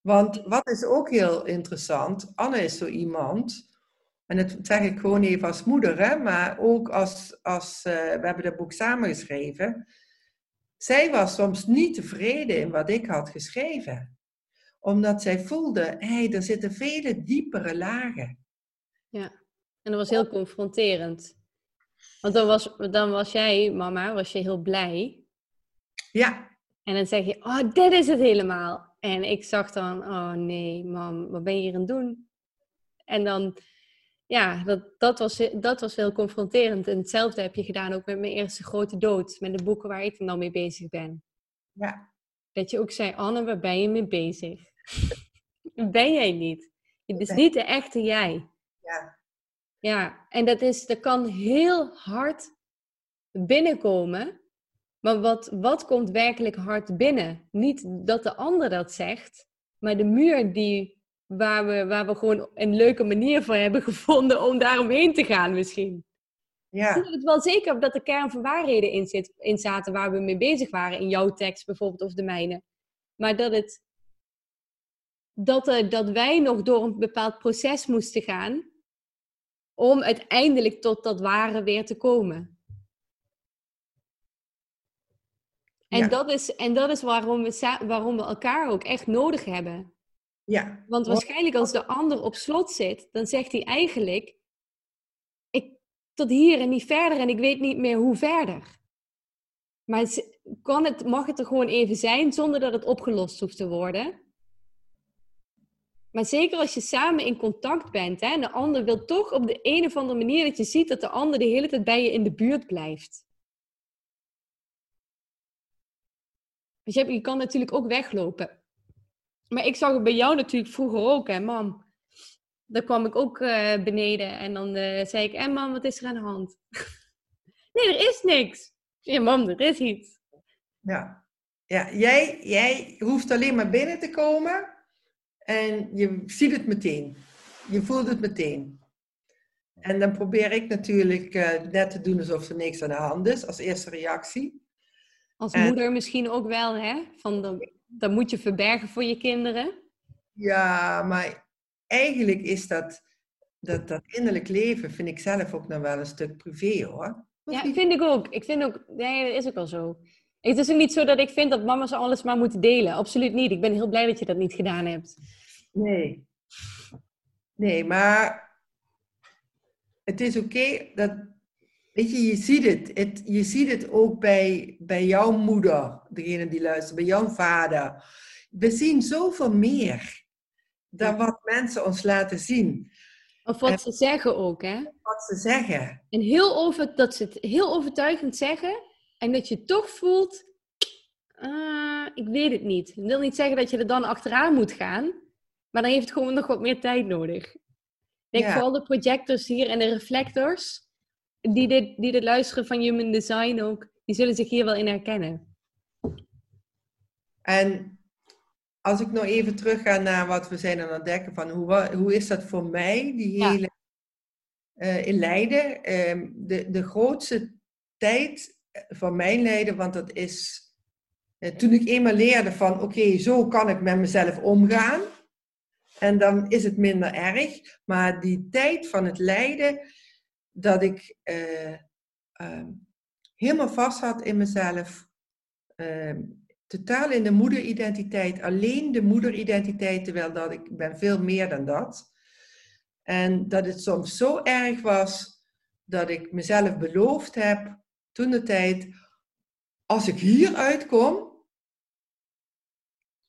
Want wat is ook heel interessant, Anne is zo iemand, en dat zeg ik gewoon even als moeder, hè, maar ook als, als eh, we hebben dat boek samengeschreven. Zij was soms niet tevreden in wat ik had geschreven. Omdat zij voelde, hé, hey, er zitten vele diepere lagen. Ja. En dat was heel confronterend. Want dan was, dan was jij, mama, was je heel blij. Ja, En dan zeg je, oh, dit is het helemaal. En ik zag dan, oh nee, mam, wat ben je hier aan het doen? En dan, ja, dat, dat, was, dat was heel confronterend. En hetzelfde heb je gedaan ook met mijn eerste grote dood. Met de boeken waar ik dan mee bezig ben. ja, Dat je ook zei, Anne, waar ben je mee bezig? ben jij niet. Het is niet de echte jij. ja, Ja, en dat, is, dat kan heel hard binnenkomen. Maar wat, wat komt werkelijk hard binnen? Niet dat de ander dat zegt, maar de muur die, waar, we, waar we gewoon een leuke manier voor hebben gevonden om daar omheen te gaan misschien. Ik ja, weet het wel zeker dat er kern van waarheden in, zit, in zaten waar we mee bezig waren. In jouw tekst bijvoorbeeld of de mijne. Maar dat, het, dat, eh, dat wij nog door een bepaald proces moesten gaan. Om uiteindelijk tot dat ware weer te komen. En, Ja. dat, is, en dat is waarom we, waarom we elkaar ook echt nodig hebben. Ja, Want waarschijnlijk als de ander op slot zit, dan zegt hij eigenlijk: ik, tot hier en niet verder en ik weet niet meer hoe verder. Maar het, kan het, mag het er gewoon even zijn zonder dat het opgelost hoeft te worden? Maar zeker als je samen in contact bent hè, en de ander wil toch op de een of andere manier dat je ziet dat de ander de hele tijd bij je in de buurt blijft. Dus je kan natuurlijk ook weglopen. Maar ik zag het bij jou natuurlijk vroeger ook, hè, mam. Dan kwam ik ook eh, beneden en dan eh, zei ik, en mam, wat is er aan de hand? nee, er is niks. Ja, mam, er is iets. ja. Ja, jij, jij hoeft alleen maar binnen te komen en je ziet het meteen. Je voelt het meteen. En dan probeer ik natuurlijk eh, net te doen alsof er niks aan de hand is, als eerste reactie. Als En- moeder misschien ook wel, hè? Van dan, dan moet je verbergen voor je kinderen. Ja, maar eigenlijk is dat, dat, dat innerlijk leven, vind ik zelf ook nog wel een stuk privé hoor. Hoeft Ja, vind ik ook. Ik vind ook, nee, dat is ook wel zo. Het is ook niet zo dat ik vind dat mama's alles maar moeten delen. Absoluut niet. Ik ben heel blij dat je dat niet gedaan hebt. Nee. Nee, maar het is oké dat, weet je, je ziet het. het. Je ziet het ook bij, bij jouw moeder, degene die luistert, bij jouw vader. We zien zoveel meer dan wat mensen ons laten zien, Of wat ze zeggen ook, hè? wat ze zeggen. En heel over, dat ze het heel overtuigend zeggen. En dat je toch voelt, ah, ik weet het niet. Ik wil niet zeggen dat je er dan achteraan moet gaan. Maar dan heeft het gewoon nog wat meer tijd nodig. Ik denk Ja. vooral de projectors hier en de reflectors. Die dit, die dit luisteren van Human Design ook, die zullen zich hier wel in herkennen. En als ik nog even terug ga naar wat we zijn aan het ontdekken van hoe, hoe is dat voor mij, die hele uh, in Leiden. Uh, de, de grootste tijd van mijn lijden, want dat is uh, toen ik eenmaal leerde van oké, zo kan ik met mezelf omgaan. En dan is het minder erg. Maar die tijd van het lijden, dat ik uh, helemaal vast had in mezelf. Ehm, totaal in de moederidentiteit. Alleen de moederidentiteit, terwijl dat ik ben veel meer dan dat. En dat het soms zo erg was dat ik mezelf beloofd heb, toen de tijd, als ik hier uitkom,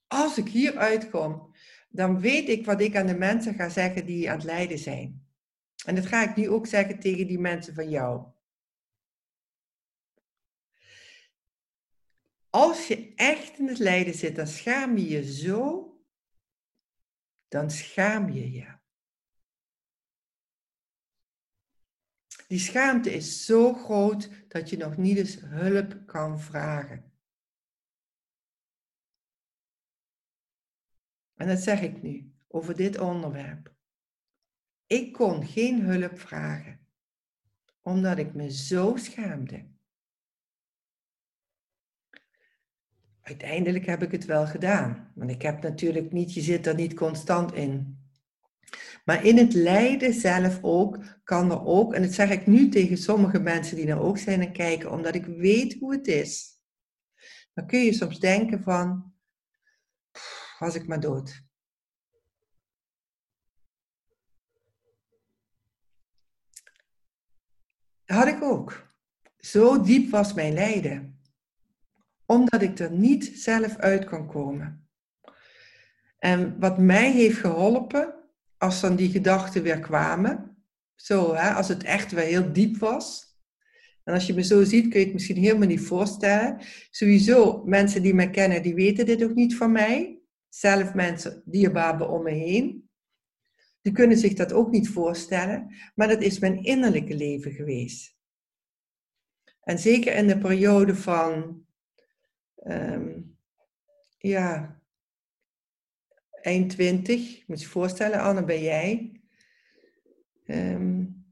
als ik hier uitkom, dan weet ik wat ik aan de mensen ga zeggen die aan het lijden zijn. En dat ga ik nu ook zeggen tegen die mensen van jou. Als je echt in het lijden zit, dan schaam je je zo, dan schaam je je. Die schaamte is zo groot dat je nog niet eens hulp kan vragen. En dat zeg ik nu over dit onderwerp. Ik kon geen hulp vragen, omdat ik me zo schaamde. Uiteindelijk heb ik het wel gedaan, want ik heb natuurlijk niet, je zit er niet constant in. Maar in het lijden zelf ook, kan er ook, en dat zeg ik nu tegen sommige mensen die er ook zijn en kijken, omdat ik weet hoe het is. Dan kun je soms denken van, was ik maar dood. Had ik ook. Zo diep was mijn lijden. Omdat ik er niet zelf uit kon komen. En wat mij heeft geholpen, als dan die gedachten weer kwamen, zo, hè, als het echt weer heel diep was. En als je me zo ziet, kun je het misschien helemaal niet voorstellen. Sowieso, mensen die mij kennen, die weten dit ook niet van mij. Zelf mensen dierbaar om me heen. Die kunnen zich dat ook niet voorstellen. Maar dat is mijn innerlijke leven geweest. En zeker in de periode van, um, ja, eind 20. Moet je je voorstellen, Anne, ben jij. Um,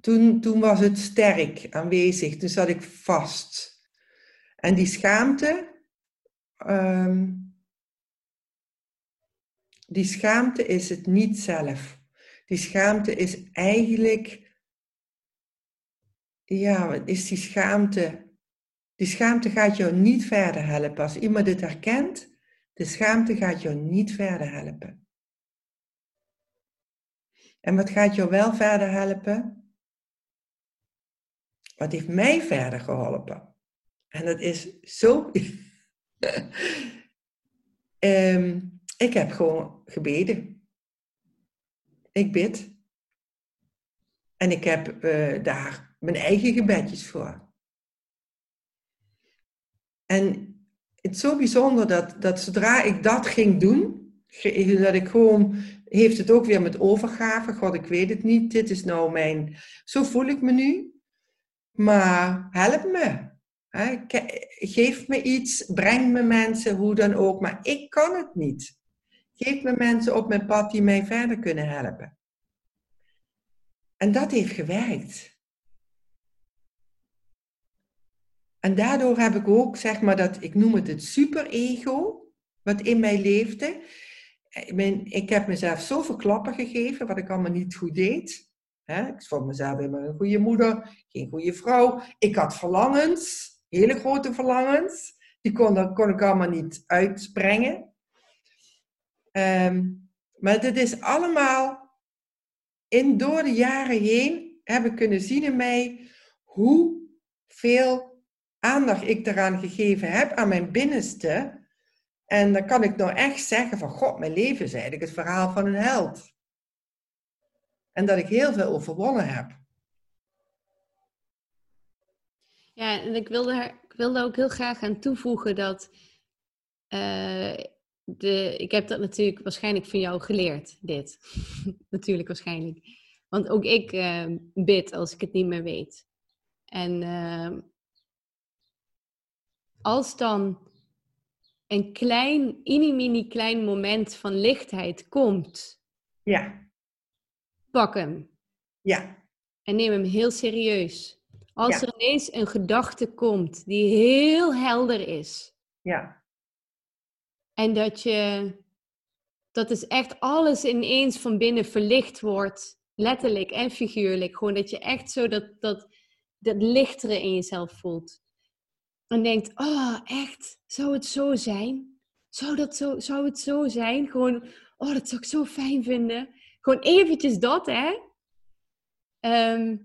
toen, toen was het sterk aanwezig, toen zat ik vast. En die schaamte, um, die schaamte is het niet zelf. Die schaamte is eigenlijk, ja, is die schaamte die schaamte gaat jou niet verder helpen. Als iemand dit herkent, de schaamte gaat jou niet verder helpen. En wat gaat jou wel verder helpen? Wat heeft mij verder geholpen? En dat is zo. um, ik heb gewoon gebeden. Ik bid. En ik heb uh, daar mijn eigen gebedjes voor. En het is zo bijzonder dat, dat zodra ik dat ging doen, dat ik gewoon, heeft het ook weer met overgave, god ik weet het niet, dit is nou mijn, zo voel ik me nu, maar help me. Geef me iets, breng me mensen, hoe dan ook, maar ik kan het niet. Geef me mensen op mijn pad die mij verder kunnen helpen. En dat heeft gewerkt. En daardoor heb ik ook, zeg maar, dat, ik noem het het superego, wat in mij leefde. Ik, ik heb mezelf zoveel klappen gegeven, wat ik allemaal niet goed deed. Ik vond mezelf helemaal een goede moeder, geen goede vrouw. Ik had verlangens, hele grote verlangens. Die kon, kon ik allemaal niet uitbrengen. Um, maar dit is allemaal in, door de jaren heen heb ik kunnen zien in mij hoeveel aandacht ik eraan gegeven heb, aan mijn binnenste. En dan kan ik nou echt zeggen van, god, mijn leven is eigenlijk het verhaal van een held. En dat ik heel veel overwonnen heb. Ja, en ik wilde, ik wilde ook heel graag aan toevoegen dat... Uh, de, ik heb dat natuurlijk waarschijnlijk van jou geleerd, dit. natuurlijk waarschijnlijk. Want ook ik uh, bid als ik het niet meer weet. En uh, als dan een klein, mini-mini klein moment van lichtheid komt. Ja. Pak hem. Ja. En neem hem heel serieus. Als er ineens een gedachte komt die heel helder is. Ja. En dat je, dat is echt alles ineens van binnen verlicht wordt. Letterlijk en figuurlijk. Gewoon dat je echt zo dat, dat, dat lichtere in jezelf voelt. En denkt, oh echt, zou het zo zijn? Zou, dat zo, zou het zo zijn? Gewoon, oh dat zou ik zo fijn vinden. Gewoon eventjes dat, hè. Ehm,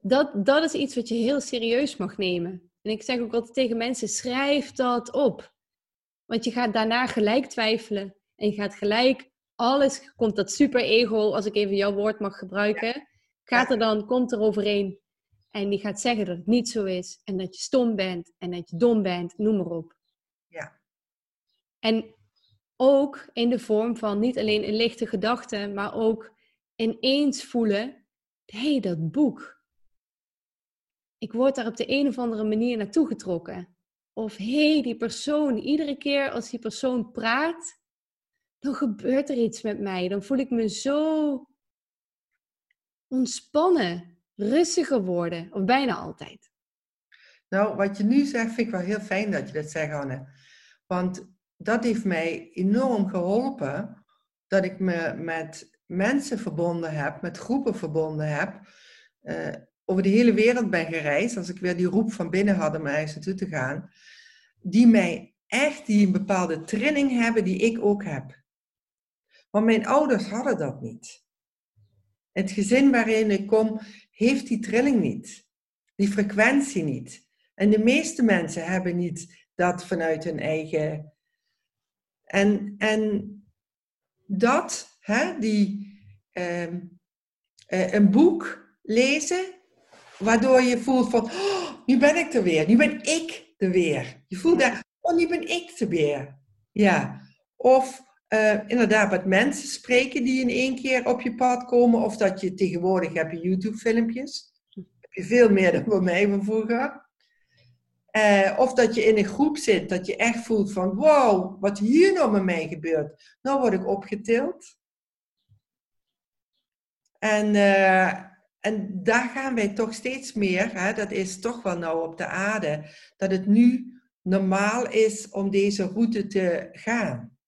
dat, dat is iets wat je heel serieus mag nemen. En ik zeg ook altijd tegen mensen, schrijf dat op. Want je gaat daarna gelijk twijfelen. En je gaat gelijk, alles, komt dat super-ego, als ik even jouw woord mag gebruiken, gaat er dan, komt er overeen. En die gaat zeggen dat het niet zo is. En dat je stom bent. En dat je dom bent. Noem maar op. Ja. En ook in de vorm van niet alleen een lichte gedachte, maar ook ineens voelen: hé, hey, dat boek. Ik word daar op de een of andere manier naartoe getrokken. Of hé, hey, die persoon, iedere keer als die persoon praat, dan gebeurt er iets met mij. Dan voel ik me zo ontspannen, rustiger worden, of bijna altijd. Nou, wat je nu zegt, vind ik wel heel fijn dat je dat zegt, Anne. Want dat heeft mij enorm geholpen dat ik me met mensen verbonden heb, met groepen verbonden heb, uh, over de hele wereld ben gereisd, als ik weer die roep van binnen had om ergens naartoe te gaan, die mij echt, die een bepaalde trilling hebben die ik ook heb. Want mijn ouders hadden dat niet. Het gezin waarin ik kom, heeft die trilling niet. Die frequentie niet. En de meeste mensen hebben niet dat vanuit hun eigen. En, en dat, hè, die, uh, een boek lezen, waardoor je voelt van, oh, nu ben ik er weer, nu ben ik er weer. Je voelt daar, oh, nu ben ik er weer. Ja. Of uh, inderdaad met mensen spreken die in één keer op je pad komen, of dat je tegenwoordig hebt je YouTube-filmpjes. Heb je veel meer dan bij mij van vroeger. Uh, of dat je in een groep zit, dat je echt voelt van, wow, wat hier nou met mij gebeurt. Nou word ik opgetild. En, uh, en daar gaan wij toch steeds meer, hè, dat is toch wel nou op de aarde, dat het nu normaal is om deze route te gaan.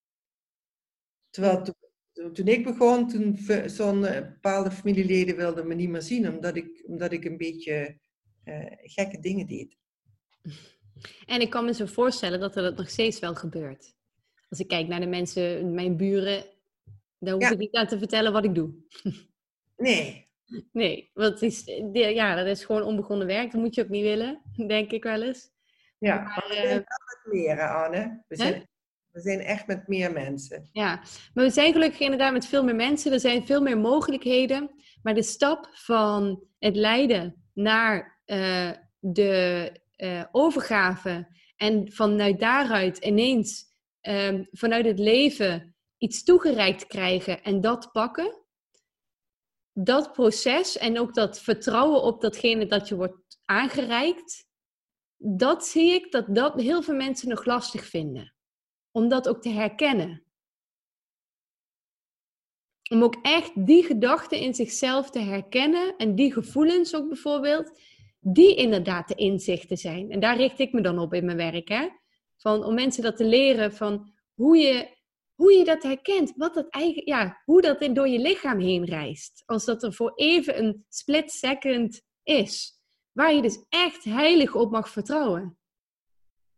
Terwijl toen, toen ik begon, toen zo'n bepaalde familieleden wilden me niet meer zien, omdat ik, omdat ik een beetje uh, gekke dingen deed. En ik kan me zo voorstellen dat er dat nog steeds wel gebeurt. Als ik kijk naar de mensen, mijn buren, dan hoef ik niet aan te vertellen wat ik doe. Nee. Nee, want is, ja, dat is gewoon onbegonnen werk. Dat moet je ook niet willen, denk ik wel eens. Ja, maar, we zijn uh, met meer, Anne. We zijn, we zijn echt met meer mensen. Ja, maar we zijn gelukkig inderdaad met veel meer mensen. Er zijn veel meer mogelijkheden. Maar de stap van het lijden naar uh, de uh, overgave en vanuit daaruit ineens uh, vanuit het leven iets toegereikt krijgen en dat pakken, dat proces en ook dat vertrouwen op datgene dat je wordt aangereikt, dat zie ik dat dat heel veel mensen nog lastig vinden. Om dat ook te herkennen. Om ook echt die gedachten in zichzelf te herkennen en die gevoelens ook bijvoorbeeld, die inderdaad de inzichten zijn. En daar richt ik me dan op in mijn werk. Hè? Van, om mensen dat te leren van hoe je hoe je dat herkent, wat dat eigen, ja, hoe dat door je lichaam heen reist. Als dat er voor even een split second is. Waar je dus echt heilig op mag vertrouwen.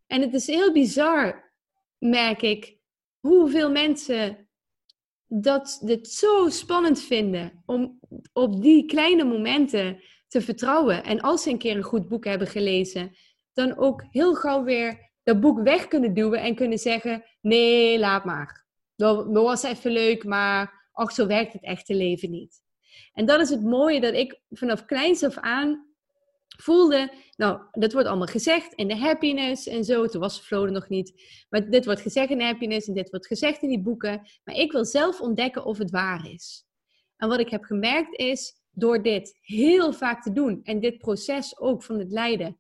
En het is heel bizar, merk ik, hoeveel mensen dat dit zo spannend vinden om op die kleine momenten te vertrouwen. En als ze een keer een goed boek hebben gelezen, dan ook heel gauw weer dat boek weg kunnen duwen en kunnen zeggen: nee, laat maar dat, was even leuk, maar ach, zo werkt het echte leven niet. En dat is het mooie dat ik vanaf kleins af aan voelde, nou, dat wordt allemaal gezegd in de happiness en zo. Toen was Flo nog niet. Maar dit wordt gezegd in de happiness en dit wordt gezegd in die boeken. Maar ik wil zelf ontdekken of het waar is. En wat ik heb gemerkt is, door dit heel vaak te doen en dit proces ook van het lijden,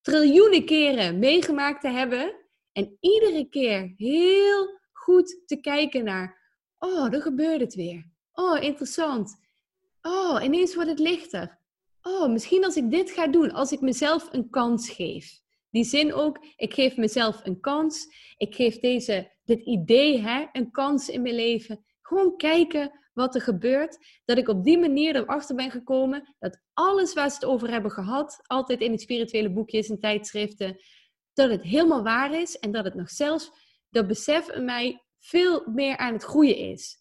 triljoenen keren meegemaakt te hebben en iedere keer heel goed te kijken naar, oh, er gebeurt het weer. Oh, interessant. Oh, ineens wordt het lichter. Oh, misschien als ik dit ga doen, als ik mezelf een kans geef. Die zin ook, ik geef mezelf een kans. Ik geef deze, dit idee hè, een kans in mijn leven. Gewoon kijken wat er gebeurt. Dat ik op die manier erachter ben gekomen dat alles waar ze het over hebben gehad, altijd in de spirituele boekjes en tijdschriften, dat het helemaal waar is en dat het nog zelfs, dat besef in mij veel meer aan het groeien is.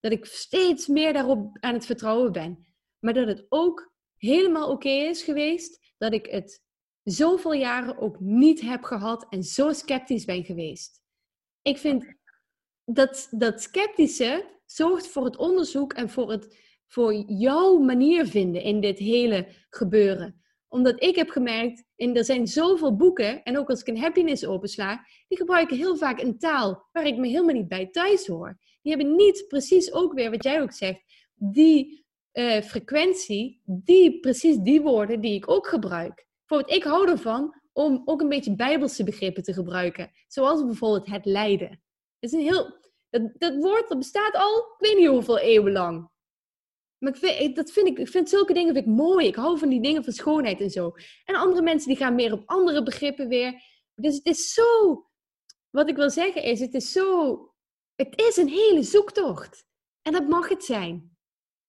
Dat ik steeds meer daarop aan het vertrouwen ben. Maar dat het ook helemaal oké is geweest dat ik het zoveel jaren ook niet heb gehad en zo sceptisch ben geweest. Ik vind dat, dat sceptische zorgt voor het onderzoek en voor, het, voor jouw manier vinden in dit hele gebeuren. Omdat ik heb gemerkt, en er zijn zoveel boeken, en ook als ik een happiness opensla, die gebruiken heel vaak een taal waar ik me helemaal niet bij thuis hoor. Die hebben niet precies ook weer, wat jij ook zegt, die uh, frequentie, die, precies die woorden die ik ook gebruik. Bijvoorbeeld, ik hou ervan om ook een beetje bijbelse begrippen te gebruiken. Zoals bijvoorbeeld het lijden. Dat, is een heel, dat, dat woord dat bestaat al, ik weet niet hoeveel eeuwen lang. Maar ik vind, dat vind ik, ik vind zulke dingen vind ik mooi. Ik hou van die dingen van schoonheid en zo. En andere mensen die gaan meer op andere begrippen weer. Dus het is zo, wat ik wil zeggen is, het is zo, het is een hele zoektocht. En dat mag het zijn.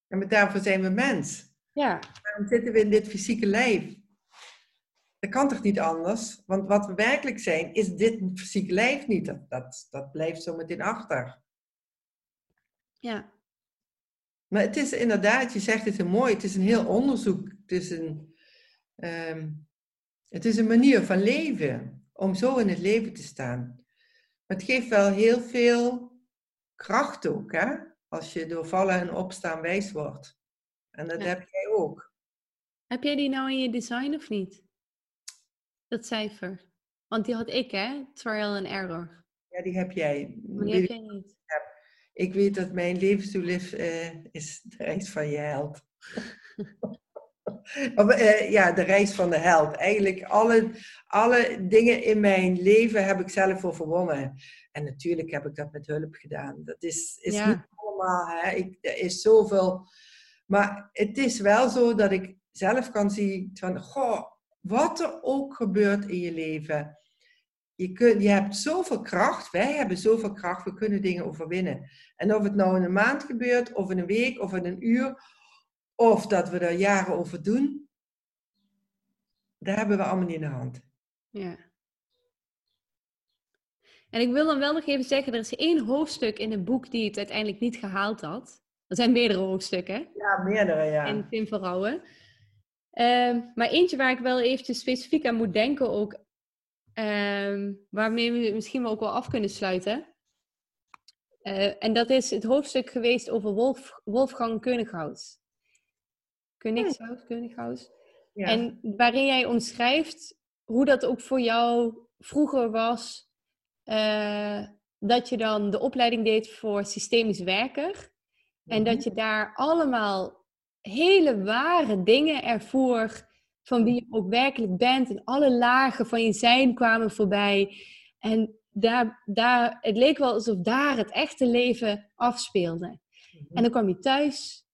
En daarvoor zijn we mens. Ja. Waarom zitten we in dit fysieke lijf? Dat kan toch niet anders? Want wat we werkelijk zijn, is dit fysieke lijf niet. Dat, dat, dat blijft zo meteen achter. Ja. Maar het is inderdaad, je zegt het heel mooi, het is een heel onderzoek. Het is een, ehm, het is een manier van leven, om zo in het leven te staan. Maar het geeft wel heel veel kracht ook, hè? als je door vallen en opstaan wijs wordt. En dat heb jij ook. Heb jij die nou in je design of niet? Dat cijfer. Want die had ik, hè? Trial and error. Ja, die heb jij. Maar die heb jij niet. Ik weet dat mijn levensdoel is, uh, is de reis van je held. uh, ja, de reis van de held. Eigenlijk alle, alle dingen in mijn leven heb ik zelf voor verwonnen. En natuurlijk heb ik dat met hulp gedaan. Dat is, is niet allemaal, hè. Ik, er is zoveel. Maar het is wel zo dat ik zelf kan zien van, goh, wat er ook gebeurt in je leven. Je, kunt, je hebt zoveel kracht, wij hebben zoveel kracht, we kunnen dingen overwinnen. En of het nou in een maand gebeurt, of in een week, of in een uur, of dat we er jaren over doen, daar hebben we allemaal niet in de hand. Ja. En ik wil dan wel nog even zeggen, er is één hoofdstuk in het boek die het uiteindelijk niet gehaald had. Er zijn meerdere hoofdstukken. Ja, meerdere, ja. In Tim Verrouwen. Ehm, maar eentje waar ik wel eventjes specifiek aan moet denken ook, uh, waarmee we misschien ook wel af kunnen sluiten. Uh, en dat is het hoofdstuk geweest over Wolf, Wolfgang Koenighaus. Koenighaus, Koenighaus. Ja. En waarin jij omschrijft hoe dat ook voor jou vroeger was, uh, dat je dan de opleiding deed voor systemisch werker. En dat mhm. je daar allemaal hele ware dingen ervoor van wie je ook werkelijk bent. En alle lagen van je zijn kwamen voorbij. En daar, daar, het leek wel alsof daar het echte leven afspeelde. En dan kwam je thuis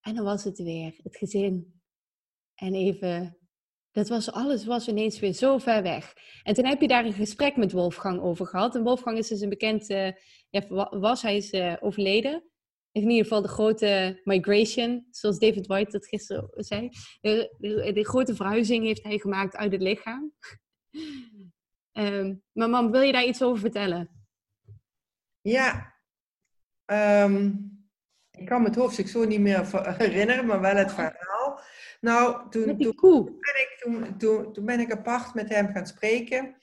en dan was het weer, het gezin. En even, dat was alles was ineens weer zo ver weg. En toen heb je daar een gesprek met Wolfgang over gehad. En Wolfgang is dus een bekend, uh, ja, was, hij is uh, overleden in ieder geval de grote migration, zoals David White dat gisteren zei. De, de, grote verhuizing heeft hij gemaakt uit het lichaam. um, maar mam, wil je daar iets over vertellen? Ja, um, ik kan me het hoofdstuk zo niet meer herinneren, maar wel het verhaal. Nou, toen, toen, toen, ben ik, toen, toen, toen ben ik apart met hem gaan spreken.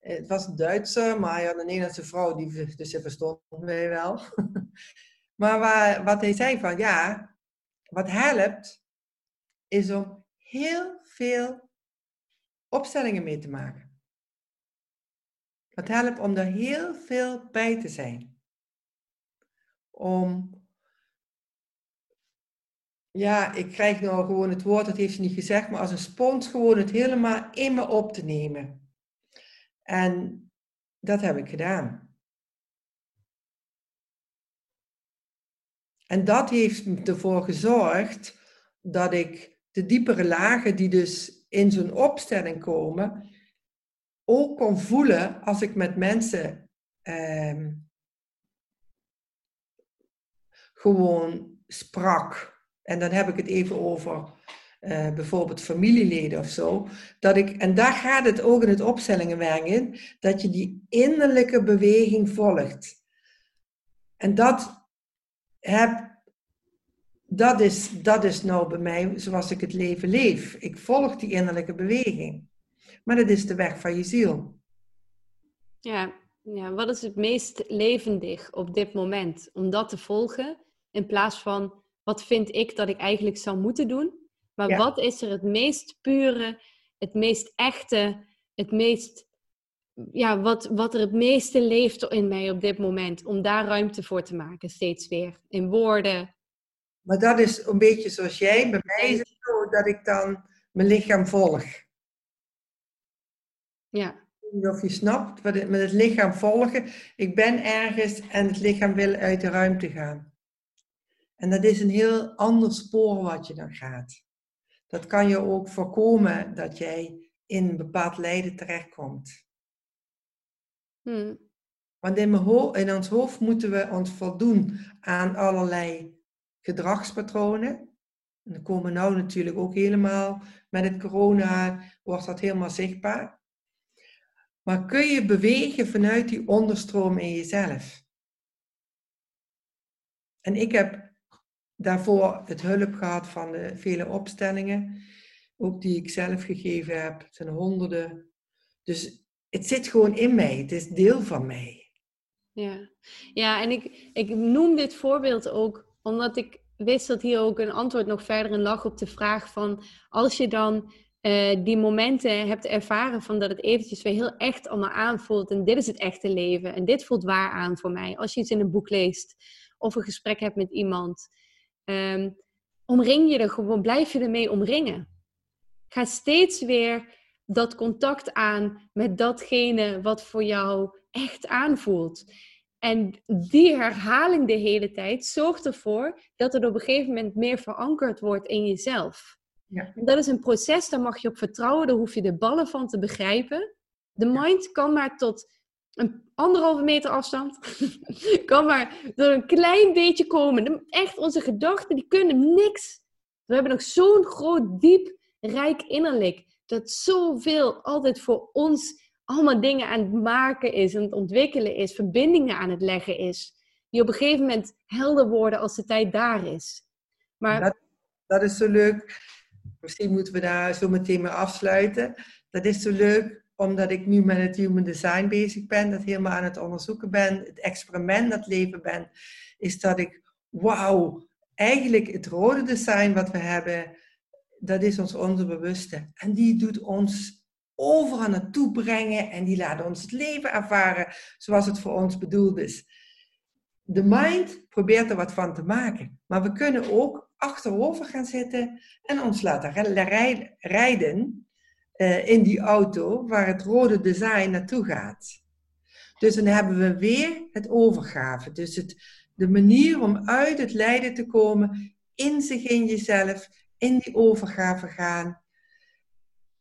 Het was een Duitser, maar hij had een Nederlandse vrouw, die, dus ze verstond mij wel. Maar wat hij zei van, ja, wat helpt, is om heel veel opstellingen mee te maken. Het helpt om er heel veel bij te zijn. Om ja, ik krijg nou gewoon het woord, dat heeft ze niet gezegd, maar als een spons gewoon het helemaal in me op te nemen. En dat heb ik gedaan. En dat heeft ervoor gezorgd dat ik de diepere lagen die dus in zo'n opstelling komen, ook kon voelen als ik met mensen ehm, gewoon sprak. En dan heb ik het even over uh, bijvoorbeeld familieleden of zo. Dat ik, en daar gaat het ook in het opstellingenwerk in, dat je die innerlijke beweging volgt. En dat, heb, dat, is, dat is nou bij mij zoals ik het leven leef. Ik volg die innerlijke beweging. Maar dat is de weg van je ziel. Ja, ja, wat is het meest levendig op dit moment? Om dat te volgen in plaats van wat vind ik dat ik eigenlijk zou moeten doen? Maar wat is er het meest pure, het meest echte, het meest, ja, wat, wat er het meeste leeft in mij op dit moment? Om daar ruimte voor te maken, steeds weer. In woorden. Maar dat is een beetje zoals jij. Bij mij is het zo dat ik dan mijn lichaam volg. Ja. Of je snapt, met het lichaam volgen. Ik ben ergens en het lichaam wil uit de ruimte gaan. En dat is een heel ander spoor wat je dan gaat. Dat kan je ook voorkomen dat jij in een bepaald lijden terechtkomt. Hmm. Want in, in ons hoofd moeten we ons voldoen aan allerlei gedragspatronen. En dat komen nou natuurlijk ook helemaal met het corona, wordt dat helemaal zichtbaar. Maar kun je bewegen vanuit die onderstroom in jezelf? En ik heb daarvoor het hulp gehad van de vele opstellingen, ook die ik zelf gegeven heb. Het zijn honderden. Dus het zit gewoon in mij, het is deel van mij. Ja, ja en ik, ik noem dit voorbeeld ook omdat ik wist dat hier ook een antwoord nog verder in lag op de vraag van als je dan uh, die momenten hebt ervaren van dat het eventjes weer heel echt allemaal aanvoelt en dit is het echte leven en dit voelt waar aan voor mij. Als je iets in een boek leest of een gesprek hebt met iemand Um, omring je er gewoon, blijf je ermee omringen. Ga steeds weer dat contact aan met datgene wat voor jou echt aanvoelt. En die herhaling de hele tijd zorgt ervoor dat het op een gegeven moment meer verankerd wordt in jezelf. Ja. En dat is een proces, daar mag je op vertrouwen, daar hoef je de ballen van te begrijpen. De mind kan maar tot een anderhalve meter afstand. kan maar door een klein beetje komen. Echt, onze gedachten, die kunnen niks. We hebben nog zo'n groot, diep, rijk innerlijk. Dat zoveel altijd voor ons allemaal dingen aan het maken is, aan het ontwikkelen is, verbindingen aan het leggen is. Die op een gegeven moment helder worden als de tijd daar is. Maar... Dat, dat is zo leuk. Misschien moeten we daar zo meteen mee afsluiten. Dat is zo leuk omdat ik nu met het human design bezig ben, dat helemaal aan het onderzoeken ben, het experiment dat leven ben, is dat ik, wauw, eigenlijk het rode design wat we hebben, dat is ons onderbewuste. En die doet ons overal naartoe brengen en die laat ons het leven ervaren zoals het voor ons bedoeld is. De mind probeert er wat van te maken, maar we kunnen ook achterover gaan zitten en ons laten rijden uh, in die auto waar het rode design naartoe gaat. Dus dan hebben we weer het overgave. Dus het, de manier om uit het lijden te komen, in zich in jezelf, in die overgave gaan.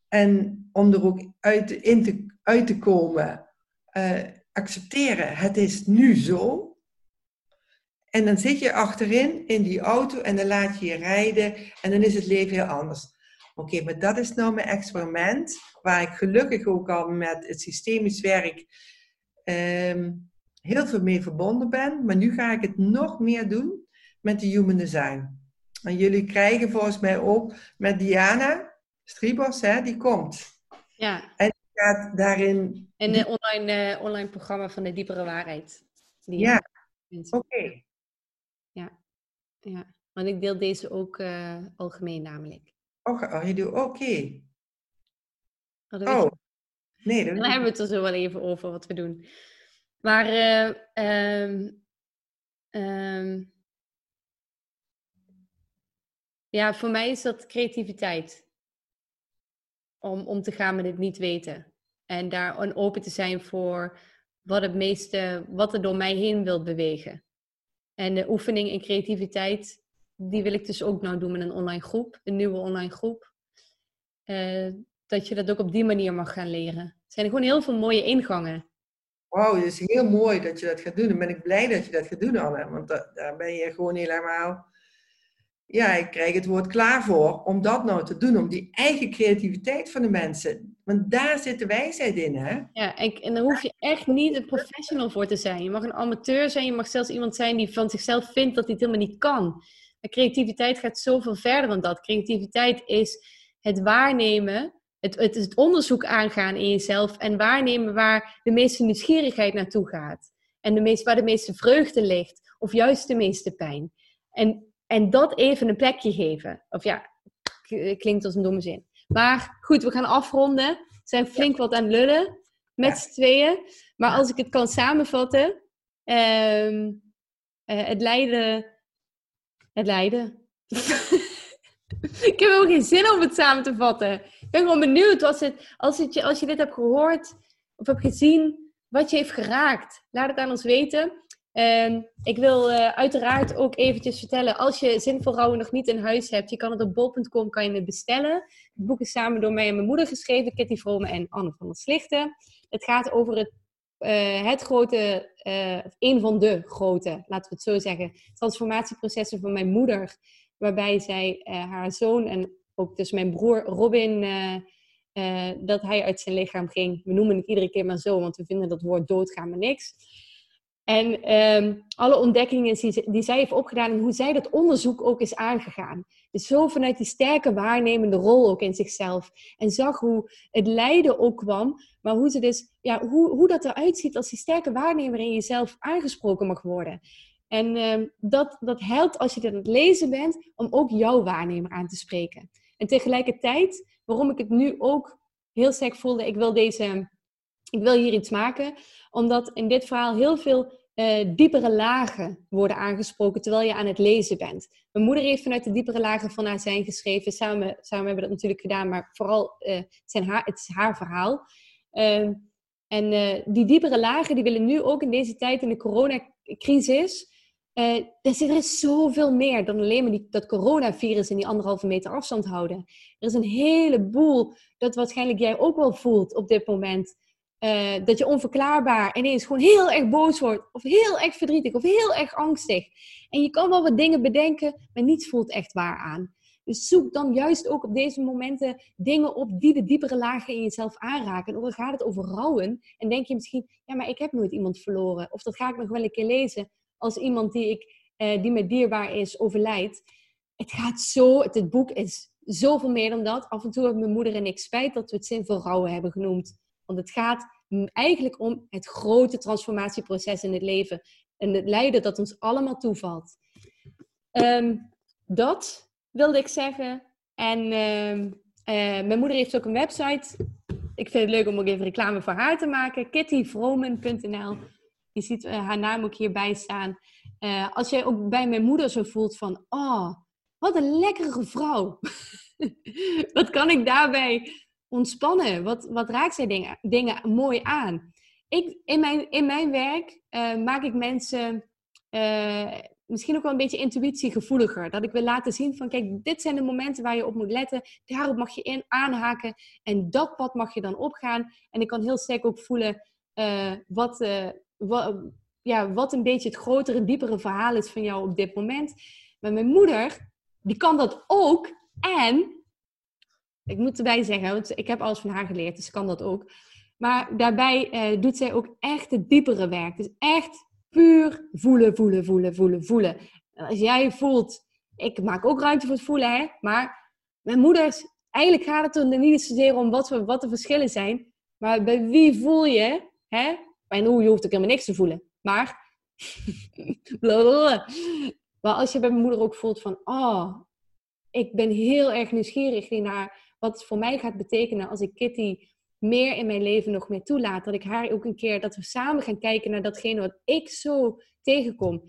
En om er ook uit, in te, uit te komen, uh, accepteren, het is nu zo. En dan zit je achterin in die auto en dan laat je je rijden en dan is het leven heel anders. Oké, maar dat is nou mijn experiment, waar ik gelukkig ook al met het systemisch werk ehm, heel veel mee verbonden ben. Maar nu ga ik het nog meer doen met de Human Design. En jullie krijgen volgens mij ook met Diana Stribos, hè, die komt. Ja. En die gaat daarin... En de online, uh, online programma van de diepere waarheid. ja, oké. Ja. ja, want ik deel deze ook uh, algemeen namelijk. Oh, oh je doet oké. Okay. Oh, oh. nee. Dan hebben we het er zo wel even over wat we doen. Maar uh, um, Ja, voor mij is dat creativiteit. Om, om te gaan met het niet weten. En daar open te zijn voor wat het meeste, wat er door mij heen wil bewegen. En de oefening in creativiteit, die wil ik dus ook nou doen met een online groep, een nieuwe online groep. Uh, dat je dat ook op die manier mag gaan leren. Er zijn gewoon heel veel mooie ingangen. Wauw, het is heel mooi dat je dat gaat doen. Dan ben ik blij dat je dat gaat doen, Anne. Want daar ben je gewoon helemaal... Ja, ik krijg het woord klaar voor om dat nou te doen. Om die eigen creativiteit van de mensen. Want daar zit de wijsheid in, hè? Ja, en, en daar hoef je echt niet een professional voor te zijn. Je mag een amateur zijn. Je mag zelfs iemand zijn die van zichzelf vindt dat hij het helemaal niet kan. Maar creativiteit gaat zoveel verder dan dat. Creativiteit is het waarnemen het, het het onderzoek aangaan in jezelf en waarnemen waar de meeste nieuwsgierigheid naartoe gaat. En de meest, waar de meeste vreugde ligt, of juist de meeste pijn. En, en dat even een plekje geven. Of ja, klinkt als een domme zin. Maar goed, we gaan afronden. We zijn flink wat aan het lullen met ja. z'n tweeën. Maar als ik het kan samenvatten, uh, het lijden. Het lijden. ik heb ook geen zin om het samen te vatten. Ik ben gewoon benieuwd als, het, als, het, als je dit hebt gehoord of hebt gezien, wat je heeft geraakt. Laat het aan ons weten. Uh, ik wil uh, uiteraard ook eventjes vertellen, als je Zinvol Rouwen nog niet in huis hebt, je kan het op bol.com kan je het bestellen. Het boek is samen door mij en mijn moeder geschreven, Kitty Vrome en Anne van der Slichten. Het gaat over het, uh, het grote, een van de grote, laten we het zo zeggen, transformatieprocessen van mijn moeder. Waarbij zij haar zoon en ook dus mijn broer Robin, dat hij uit zijn lichaam ging. We noemen het iedere keer maar zo, want we vinden dat woord doodgaan maar niks. En um, alle ontdekkingen die, zij heeft opgedaan en hoe zij dat onderzoek ook is aangegaan. Dus zo vanuit die sterke waarnemende rol ook in zichzelf. En zag hoe het lijden ook kwam, maar hoe, ze dus, ja, hoe, hoe dat eruit ziet als die sterke waarnemer in jezelf aangesproken mag worden. En uh, dat, dat helpt als je dit aan het lezen bent, om ook jouw waarnemer aan te spreken. En tegelijkertijd, waarom ik het nu ook heel sterk voelde, ik wil, deze, ik wil hier iets maken, omdat in dit verhaal heel veel uh, diepere lagen worden aangesproken terwijl je aan het lezen bent. Mijn moeder heeft vanuit de diepere lagen van haar zijn geschreven. Samen, samen hebben we dat natuurlijk gedaan, maar vooral uh, het, haar, het is haar verhaal. Uh, en eh, die diepere lagen die willen nu ook in deze tijd in de coronacrisis uh, er is zoveel meer dan alleen maar die, dat coronavirus en die anderhalve meter afstand houden. Er is een heleboel dat waarschijnlijk jij ook wel voelt op dit moment. Uh, dat je onverklaarbaar ineens gewoon heel erg boos wordt, of heel erg verdrietig, of heel erg angstig. En je kan wel wat dingen bedenken, maar niets voelt echt waar aan. Dus zoek dan juist ook op deze momenten dingen op die de diepere lagen in jezelf aanraken. En dan gaat het over rouwen. En denk je misschien, ja, maar ik heb nooit iemand verloren. Of dat ga ik nog wel een keer lezen als iemand die, ik, uh, die me dierbaar is overlijdt. Het gaat zo, het, het, boek is zoveel meer dan dat. Af en toe hebben mijn moeder en ik spijt dat we het zinvol rouwen hebben genoemd. Want het gaat eigenlijk om het grote transformatieproces in het leven. En het lijden dat ons allemaal toevalt. Um, dat wilde ik zeggen. En uh, uh, mijn moeder heeft ook een website. Ik vind het leuk om ook even reclame voor haar te maken. kittyvromen.nl je ziet uh, haar naam ook hierbij staan. Uh, als jij ook bij mijn moeder zo voelt van, oh, wat een lekkere vrouw. wat kan ik daarbij ontspannen? Wat, wat raakt zij dingen, dingen mooi aan? Ik, in, mijn, in mijn werk uh, maak ik mensen misschien ook wel een beetje intuïtiegevoeliger. Dat ik wil laten zien van, kijk, dit zijn de momenten waar je op moet letten. Daarop mag je in aanhaken. En dat pad mag je dan opgaan. En ik kan heel sterk ook voelen uh, wat, wat, ja, wat een beetje het grotere, diepere verhaal is van jou op dit moment. Maar mijn moeder, die kan dat ook. En, ik moet erbij zeggen, want ik heb alles van haar geleerd, dus kan dat ook. Maar daarbij uh, doet zij ook echt het diepere werk. Dus echt puur voelen, voelen, voelen, voelen, voelen. Als jij voelt, ik maak ook ruimte voor het voelen, hè, maar mijn moeder, eigenlijk gaat het er niet zozeer om wat, wat de verschillen zijn, maar bij wie voel je, hè? En hoe je hoeft ook helemaal niks te voelen. Maar, maar als je bij mijn moeder ook voelt van, oh, ik ben heel erg nieuwsgierig naar wat voor mij gaat betekenen als ik Kitty meer in mijn leven nog meer toelaat. Dat ik haar ook een keer, dat we samen gaan kijken naar datgene wat ik zo tegenkom.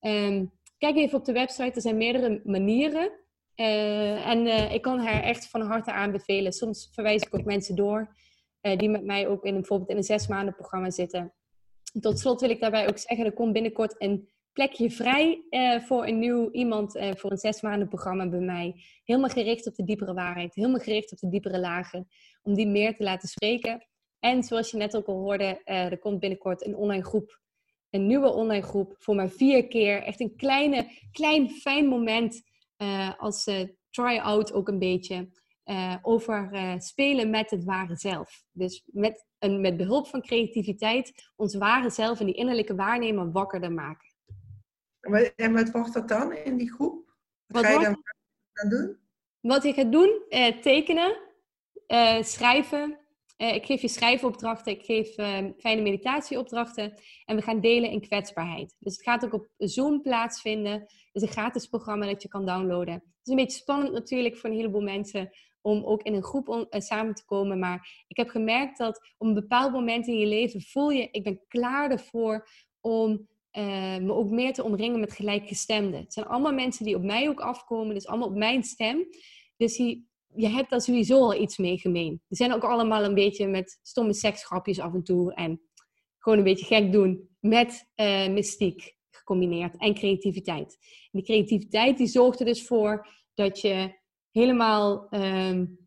Um, kijk even op de website, er zijn meerdere manieren Eh, en eh, ik kan haar echt van harte aanbevelen. Soms verwijs ik ook mensen door eh, die met mij ook in bijvoorbeeld in een zes maanden programma zitten. Tot slot wil ik daarbij ook zeggen, er komt binnenkort een plekje vrij voor een nieuw iemand voor een zes maanden programma bij mij. Helemaal gericht op de diepere waarheid, helemaal gericht op de diepere lagen, om die meer te laten spreken. En zoals je net ook al hoorde, er komt binnenkort een online groep een nieuwe online groep voor maar vier keer. Echt een kleine, klein fijn moment als try-out ook een beetje. Over spelen met het ware zelf. Dus met, een, met behulp van creativiteit ons ware zelf en die innerlijke waarnemer wakkerder maken. En wat wordt dat dan in die groep? Wat, wat ga je dan, dan doen? Wat ik ga doen? tekenen, schrijven, uh, ik geef je schrijfopdrachten, ik geef uh, fijne meditatieopdrachten en we gaan delen in kwetsbaarheid. Dus het gaat ook op Zoom plaatsvinden. Het is een gratis programma dat je kan downloaden. Het is een beetje spannend natuurlijk voor een heleboel mensen om ook in een groep uh, samen te komen. Maar ik heb gemerkt dat op een bepaald moment in je leven voel je, ik ben klaar ervoor om me ook meer te omringen met gelijkgestemden. Het zijn allemaal mensen die op mij ook afkomen, dus allemaal op mijn stem. Dus je hebt daar sowieso al iets mee gemeen. We zijn ook allemaal een beetje met stomme seksgrapjes af en toe. En gewoon een beetje gek doen met uh, mystiek gecombineerd en creativiteit. En die creativiteit die zorgt er dus voor dat je helemaal... Um,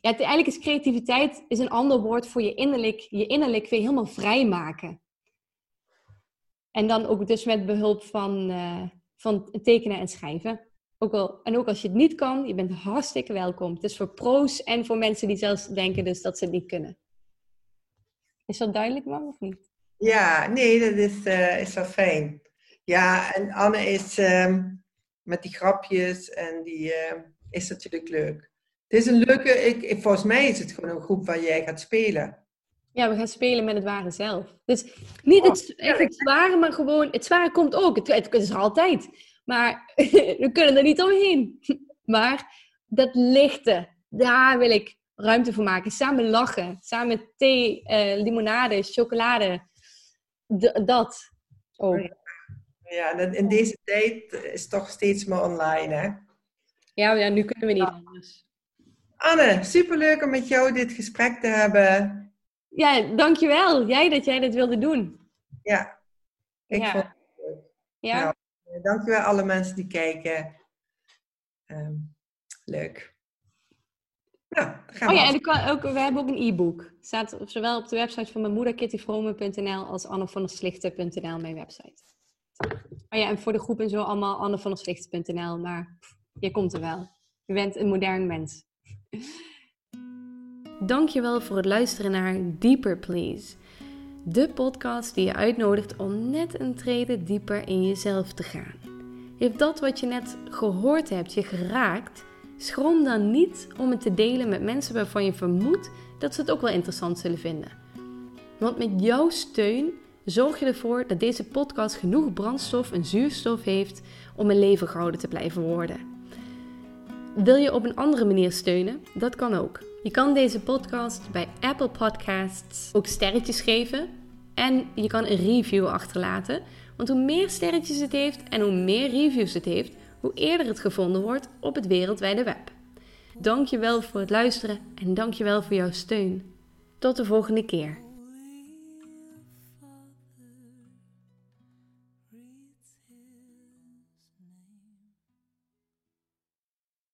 ja, eigenlijk is creativiteit is een ander woord voor je innerlijk, je innerlijk weer helemaal vrijmaken. En dan ook dus met behulp van, uh, van tekenen en schrijven. Ook al, en ook als je het niet kan, je bent hartstikke welkom. Het is voor pro's en voor mensen die zelfs denken dus dat ze het niet kunnen. Is dat duidelijk, man, of niet? Ja, nee, dat is, uh, is wel fijn. Ja, en Anne is uh, met die grapjes en die uh, is natuurlijk leuk. Het is een leuke, ik, volgens mij is het gewoon een groep waar jij gaat spelen. Ja, we gaan spelen met het ware zelf. Dus niet oh, het, het zware, maar gewoon, het zware komt ook. Het, het is er altijd. Maar we kunnen er niet omheen. Maar dat lichte, daar wil ik ruimte voor maken. Samen lachen, samen thee, uh, limonade, chocolade. dat ook. Oh ja, in deze tijd is het toch steeds meer online, hè? Ja, ja nu kunnen we niet anders. Anne, superleuk om met jou dit gesprek te hebben. Ja, dankjewel. Jij dat jij dit wilde doen. Ja, ik ja. vond het leuk. Ja? Nou, eh, dankjewel alle mensen die kijken. Um, leuk. Nou, gaan we. Oh ja, en kan ook, we hebben ook een e-book. staat zowel op de website van mijn moeder kittyvrome.nl als annevanderslichten.nl, mijn website. Oh ja, en voor de groep en zo allemaal annevanderslichten.nl, maar pff, je komt er wel. Je bent een modern mens. Dankjewel voor het luisteren naar Deeper Please. De podcast die je uitnodigt om net een trede dieper in jezelf te gaan. Heeft dat wat je net gehoord hebt je geraakt? Schroom dan niet om het te delen met mensen waarvan je vermoedt dat ze het ook wel interessant zullen vinden. Want met jouw steun zorg je ervoor dat deze podcast genoeg brandstof en zuurstof heeft om een leven gehouden te blijven worden. Wil je op een andere manier steunen? Dat kan ook. Je kan deze podcast bij Apple Podcasts ook sterretjes geven en je kan een review achterlaten. Want hoe meer sterretjes het heeft en hoe meer reviews het heeft, hoe eerder het gevonden wordt op het wereldwijde web. Dankjewel voor het luisteren en dankjewel voor jouw steun. Tot de volgende keer.